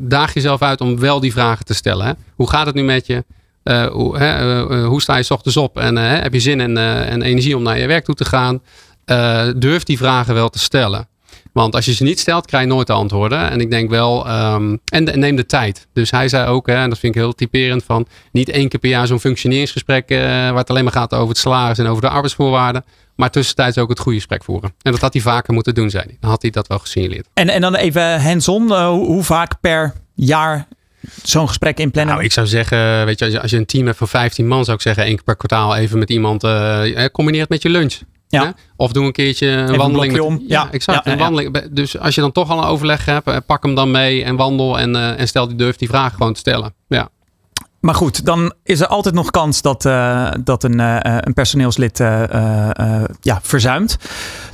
[SPEAKER 8] daag jezelf uit om wel die vragen te stellen. Hè. Hoe gaat het nu met je? Eh, hoe, hè, hoe sta je 's ochtends op? En heb je zin en, en energie om naar je werk toe te gaan? Durf die vragen wel te stellen. Want als je ze niet stelt, krijg je nooit de antwoorden. En ik denk wel, ehm, en, en neem de tijd. Dus hij zei ook, hè, en dat vind ik heel typerend, van niet één keer per jaar zo'n functioneringsgesprek eh, waar het alleen maar gaat over het salaris en over de arbeidsvoorwaarden. Maar tussentijds ook het goede gesprek voeren. En dat had hij vaker moeten doen, zei hij. Dan had hij dat wel gesignaleerd.
[SPEAKER 3] En, en dan even hands-on. eh, hoe, vaak per jaar zo'n gesprek inplannen?
[SPEAKER 8] Nou, ik zou zeggen, weet je, als je, als je een team hebt van 15 man, zou ik zeggen één keer per kwartaal even met iemand, eh, eh, combineer het met je lunch.
[SPEAKER 3] Ja.
[SPEAKER 8] Of doe een keertje een
[SPEAKER 3] een
[SPEAKER 8] wandeling. met-
[SPEAKER 3] om.
[SPEAKER 8] Ja,
[SPEAKER 3] Ja,
[SPEAKER 8] exact.
[SPEAKER 3] ja,
[SPEAKER 8] een wandeling. Dus als je dan toch al een overleg hebt, eh, pak hem dan mee en wandel en, eh, en stel die durf die vraag gewoon te stellen. Ja.
[SPEAKER 3] Maar goed, dan is er altijd nog kans dat, eh, dat een, een personeelslid ja, verzuimt.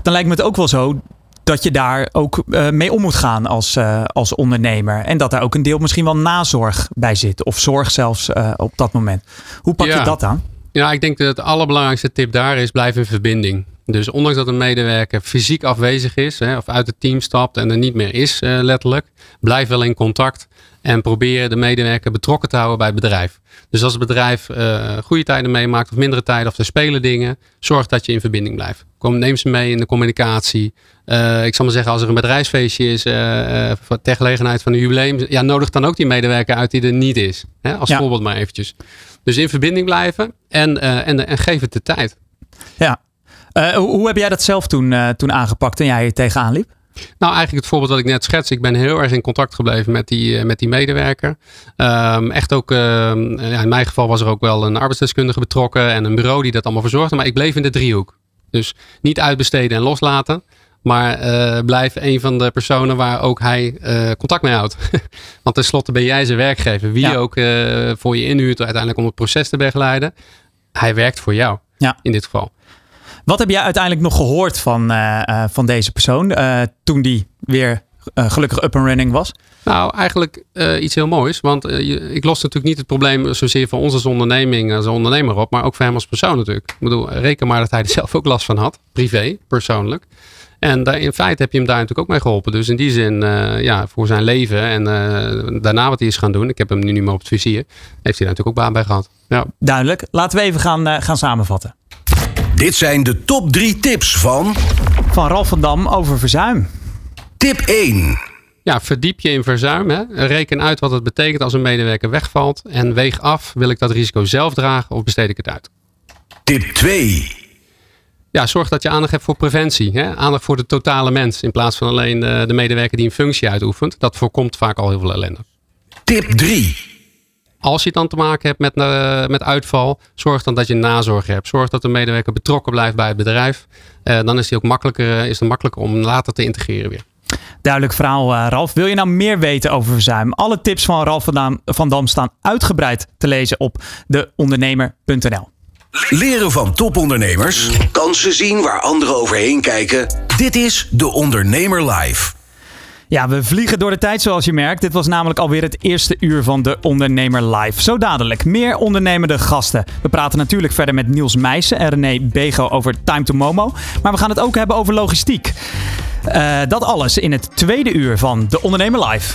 [SPEAKER 3] Dan lijkt me het ook wel zo dat je daar ook mee om moet gaan als, als ondernemer. En dat daar ook een deel misschien wel nazorg bij zit. Of zorg zelfs op dat moment. Hoe pak je dat aan?
[SPEAKER 8] Ja, ik denk dat het allerbelangrijkste tip daar is, blijf in verbinding. Dus ondanks dat een medewerker fysiek afwezig is, hè, of uit het team stapt en er niet meer is, eh, letterlijk, blijf wel in contact en probeer de medewerker betrokken te houden bij het bedrijf. Dus als het bedrijf eh, goede tijden meemaakt of mindere tijden of er spelen dingen, zorg dat je in verbinding blijft. Kom, neem ze mee in de communicatie. Eh, ik zal maar zeggen, als er een bedrijfsfeestje is ter gelegenheid van een jubileum, ja, nodig dan ook die medewerker uit die er niet is. Hè, als
[SPEAKER 3] Ja.
[SPEAKER 8] voorbeeld maar eventjes. Dus in verbinding blijven en, eh, en, en geef het de tijd.
[SPEAKER 3] Ja. Eh, hoe, hoe heb jij dat zelf toen, eh, toen aangepakt en jij er tegenaan liep?
[SPEAKER 8] Nou, eigenlijk het voorbeeld wat ik net schets. Ik ben heel erg in contact gebleven met die, met die medewerker. Ehm, echt ook, ehm, in mijn geval was er ook wel een arbeidsdeskundige betrokken en een bureau die dat allemaal verzorgde. Maar ik bleef in de driehoek. Dus niet uitbesteden en loslaten. Maar eh, blijf een van de personen waar ook hij eh, contact mee houdt. Want tenslotte ben jij zijn werkgever. Wie
[SPEAKER 3] Ja.
[SPEAKER 8] ook eh, voor je inhuurt uiteindelijk om het proces te begeleiden. Hij werkt voor jou.
[SPEAKER 3] Ja.
[SPEAKER 8] In dit geval.
[SPEAKER 3] Wat heb jij uiteindelijk nog gehoord van, van deze persoon toen die weer gelukkig up and running was?
[SPEAKER 8] Nou, eigenlijk iets heel moois. Want je- ik los natuurlijk niet het probleem zozeer van ons als onderneming, als ondernemer op, maar ook voor hem als persoon natuurlijk. Ik bedoel, reken maar dat hij er zelf ook last van had. Privé, persoonlijk. En daar, in feite heb je hem daar natuurlijk ook mee geholpen. Dus in die zin, uh, ja, voor zijn leven en uh, daarna wat hij is gaan doen. Ik heb hem nu niet meer op het vizier. Heeft hij daar natuurlijk ook baan bij gehad. Ja.
[SPEAKER 3] Duidelijk. Laten we even gaan, uh, gaan samenvatten.
[SPEAKER 2] Dit zijn de top 3 tips van...
[SPEAKER 3] Van Ralf van Dam over verzuim.
[SPEAKER 2] Tip 1.
[SPEAKER 8] Ja, verdiep je in verzuim. Hè? Reken uit wat het betekent als een medewerker wegvalt. En weeg af, wil ik dat risico zelf dragen of besteed ik het uit?
[SPEAKER 2] Tip 2.
[SPEAKER 8] Ja, zorg dat je aandacht hebt voor preventie. Hè? Aandacht voor de totale mens. In plaats van alleen de, de medewerker die een functie uitoefent. Dat voorkomt vaak al heel veel ellende.
[SPEAKER 2] Tip 3.
[SPEAKER 8] Als je het dan te maken hebt met, uh, met uitval, zorg dan dat je nazorg hebt. Zorg dat de medewerker betrokken blijft bij het bedrijf. Uh, dan is, die ook makkelijker, is het makkelijker om later te integreren weer.
[SPEAKER 3] Duidelijk verhaal, uh, Ralf. Wil je nou meer weten over verzuim? Alle tips van Ralf van Dam, van Dam staan uitgebreid te lezen op deondernemer.nl.
[SPEAKER 2] Leren van topondernemers. Kansen zien waar anderen overheen kijken. Dit is De Ondernemer Live.
[SPEAKER 3] Ja, we vliegen door de tijd zoals je merkt. Dit was namelijk alweer het eerste uur van De Ondernemer Live. Zo dadelijk meer ondernemende gasten. We praten natuurlijk verder met Niels Meijsen en René Bego over Time to Momo. Maar we gaan het ook hebben over logistiek. Uh, dat alles in het tweede uur van De Ondernemer Live.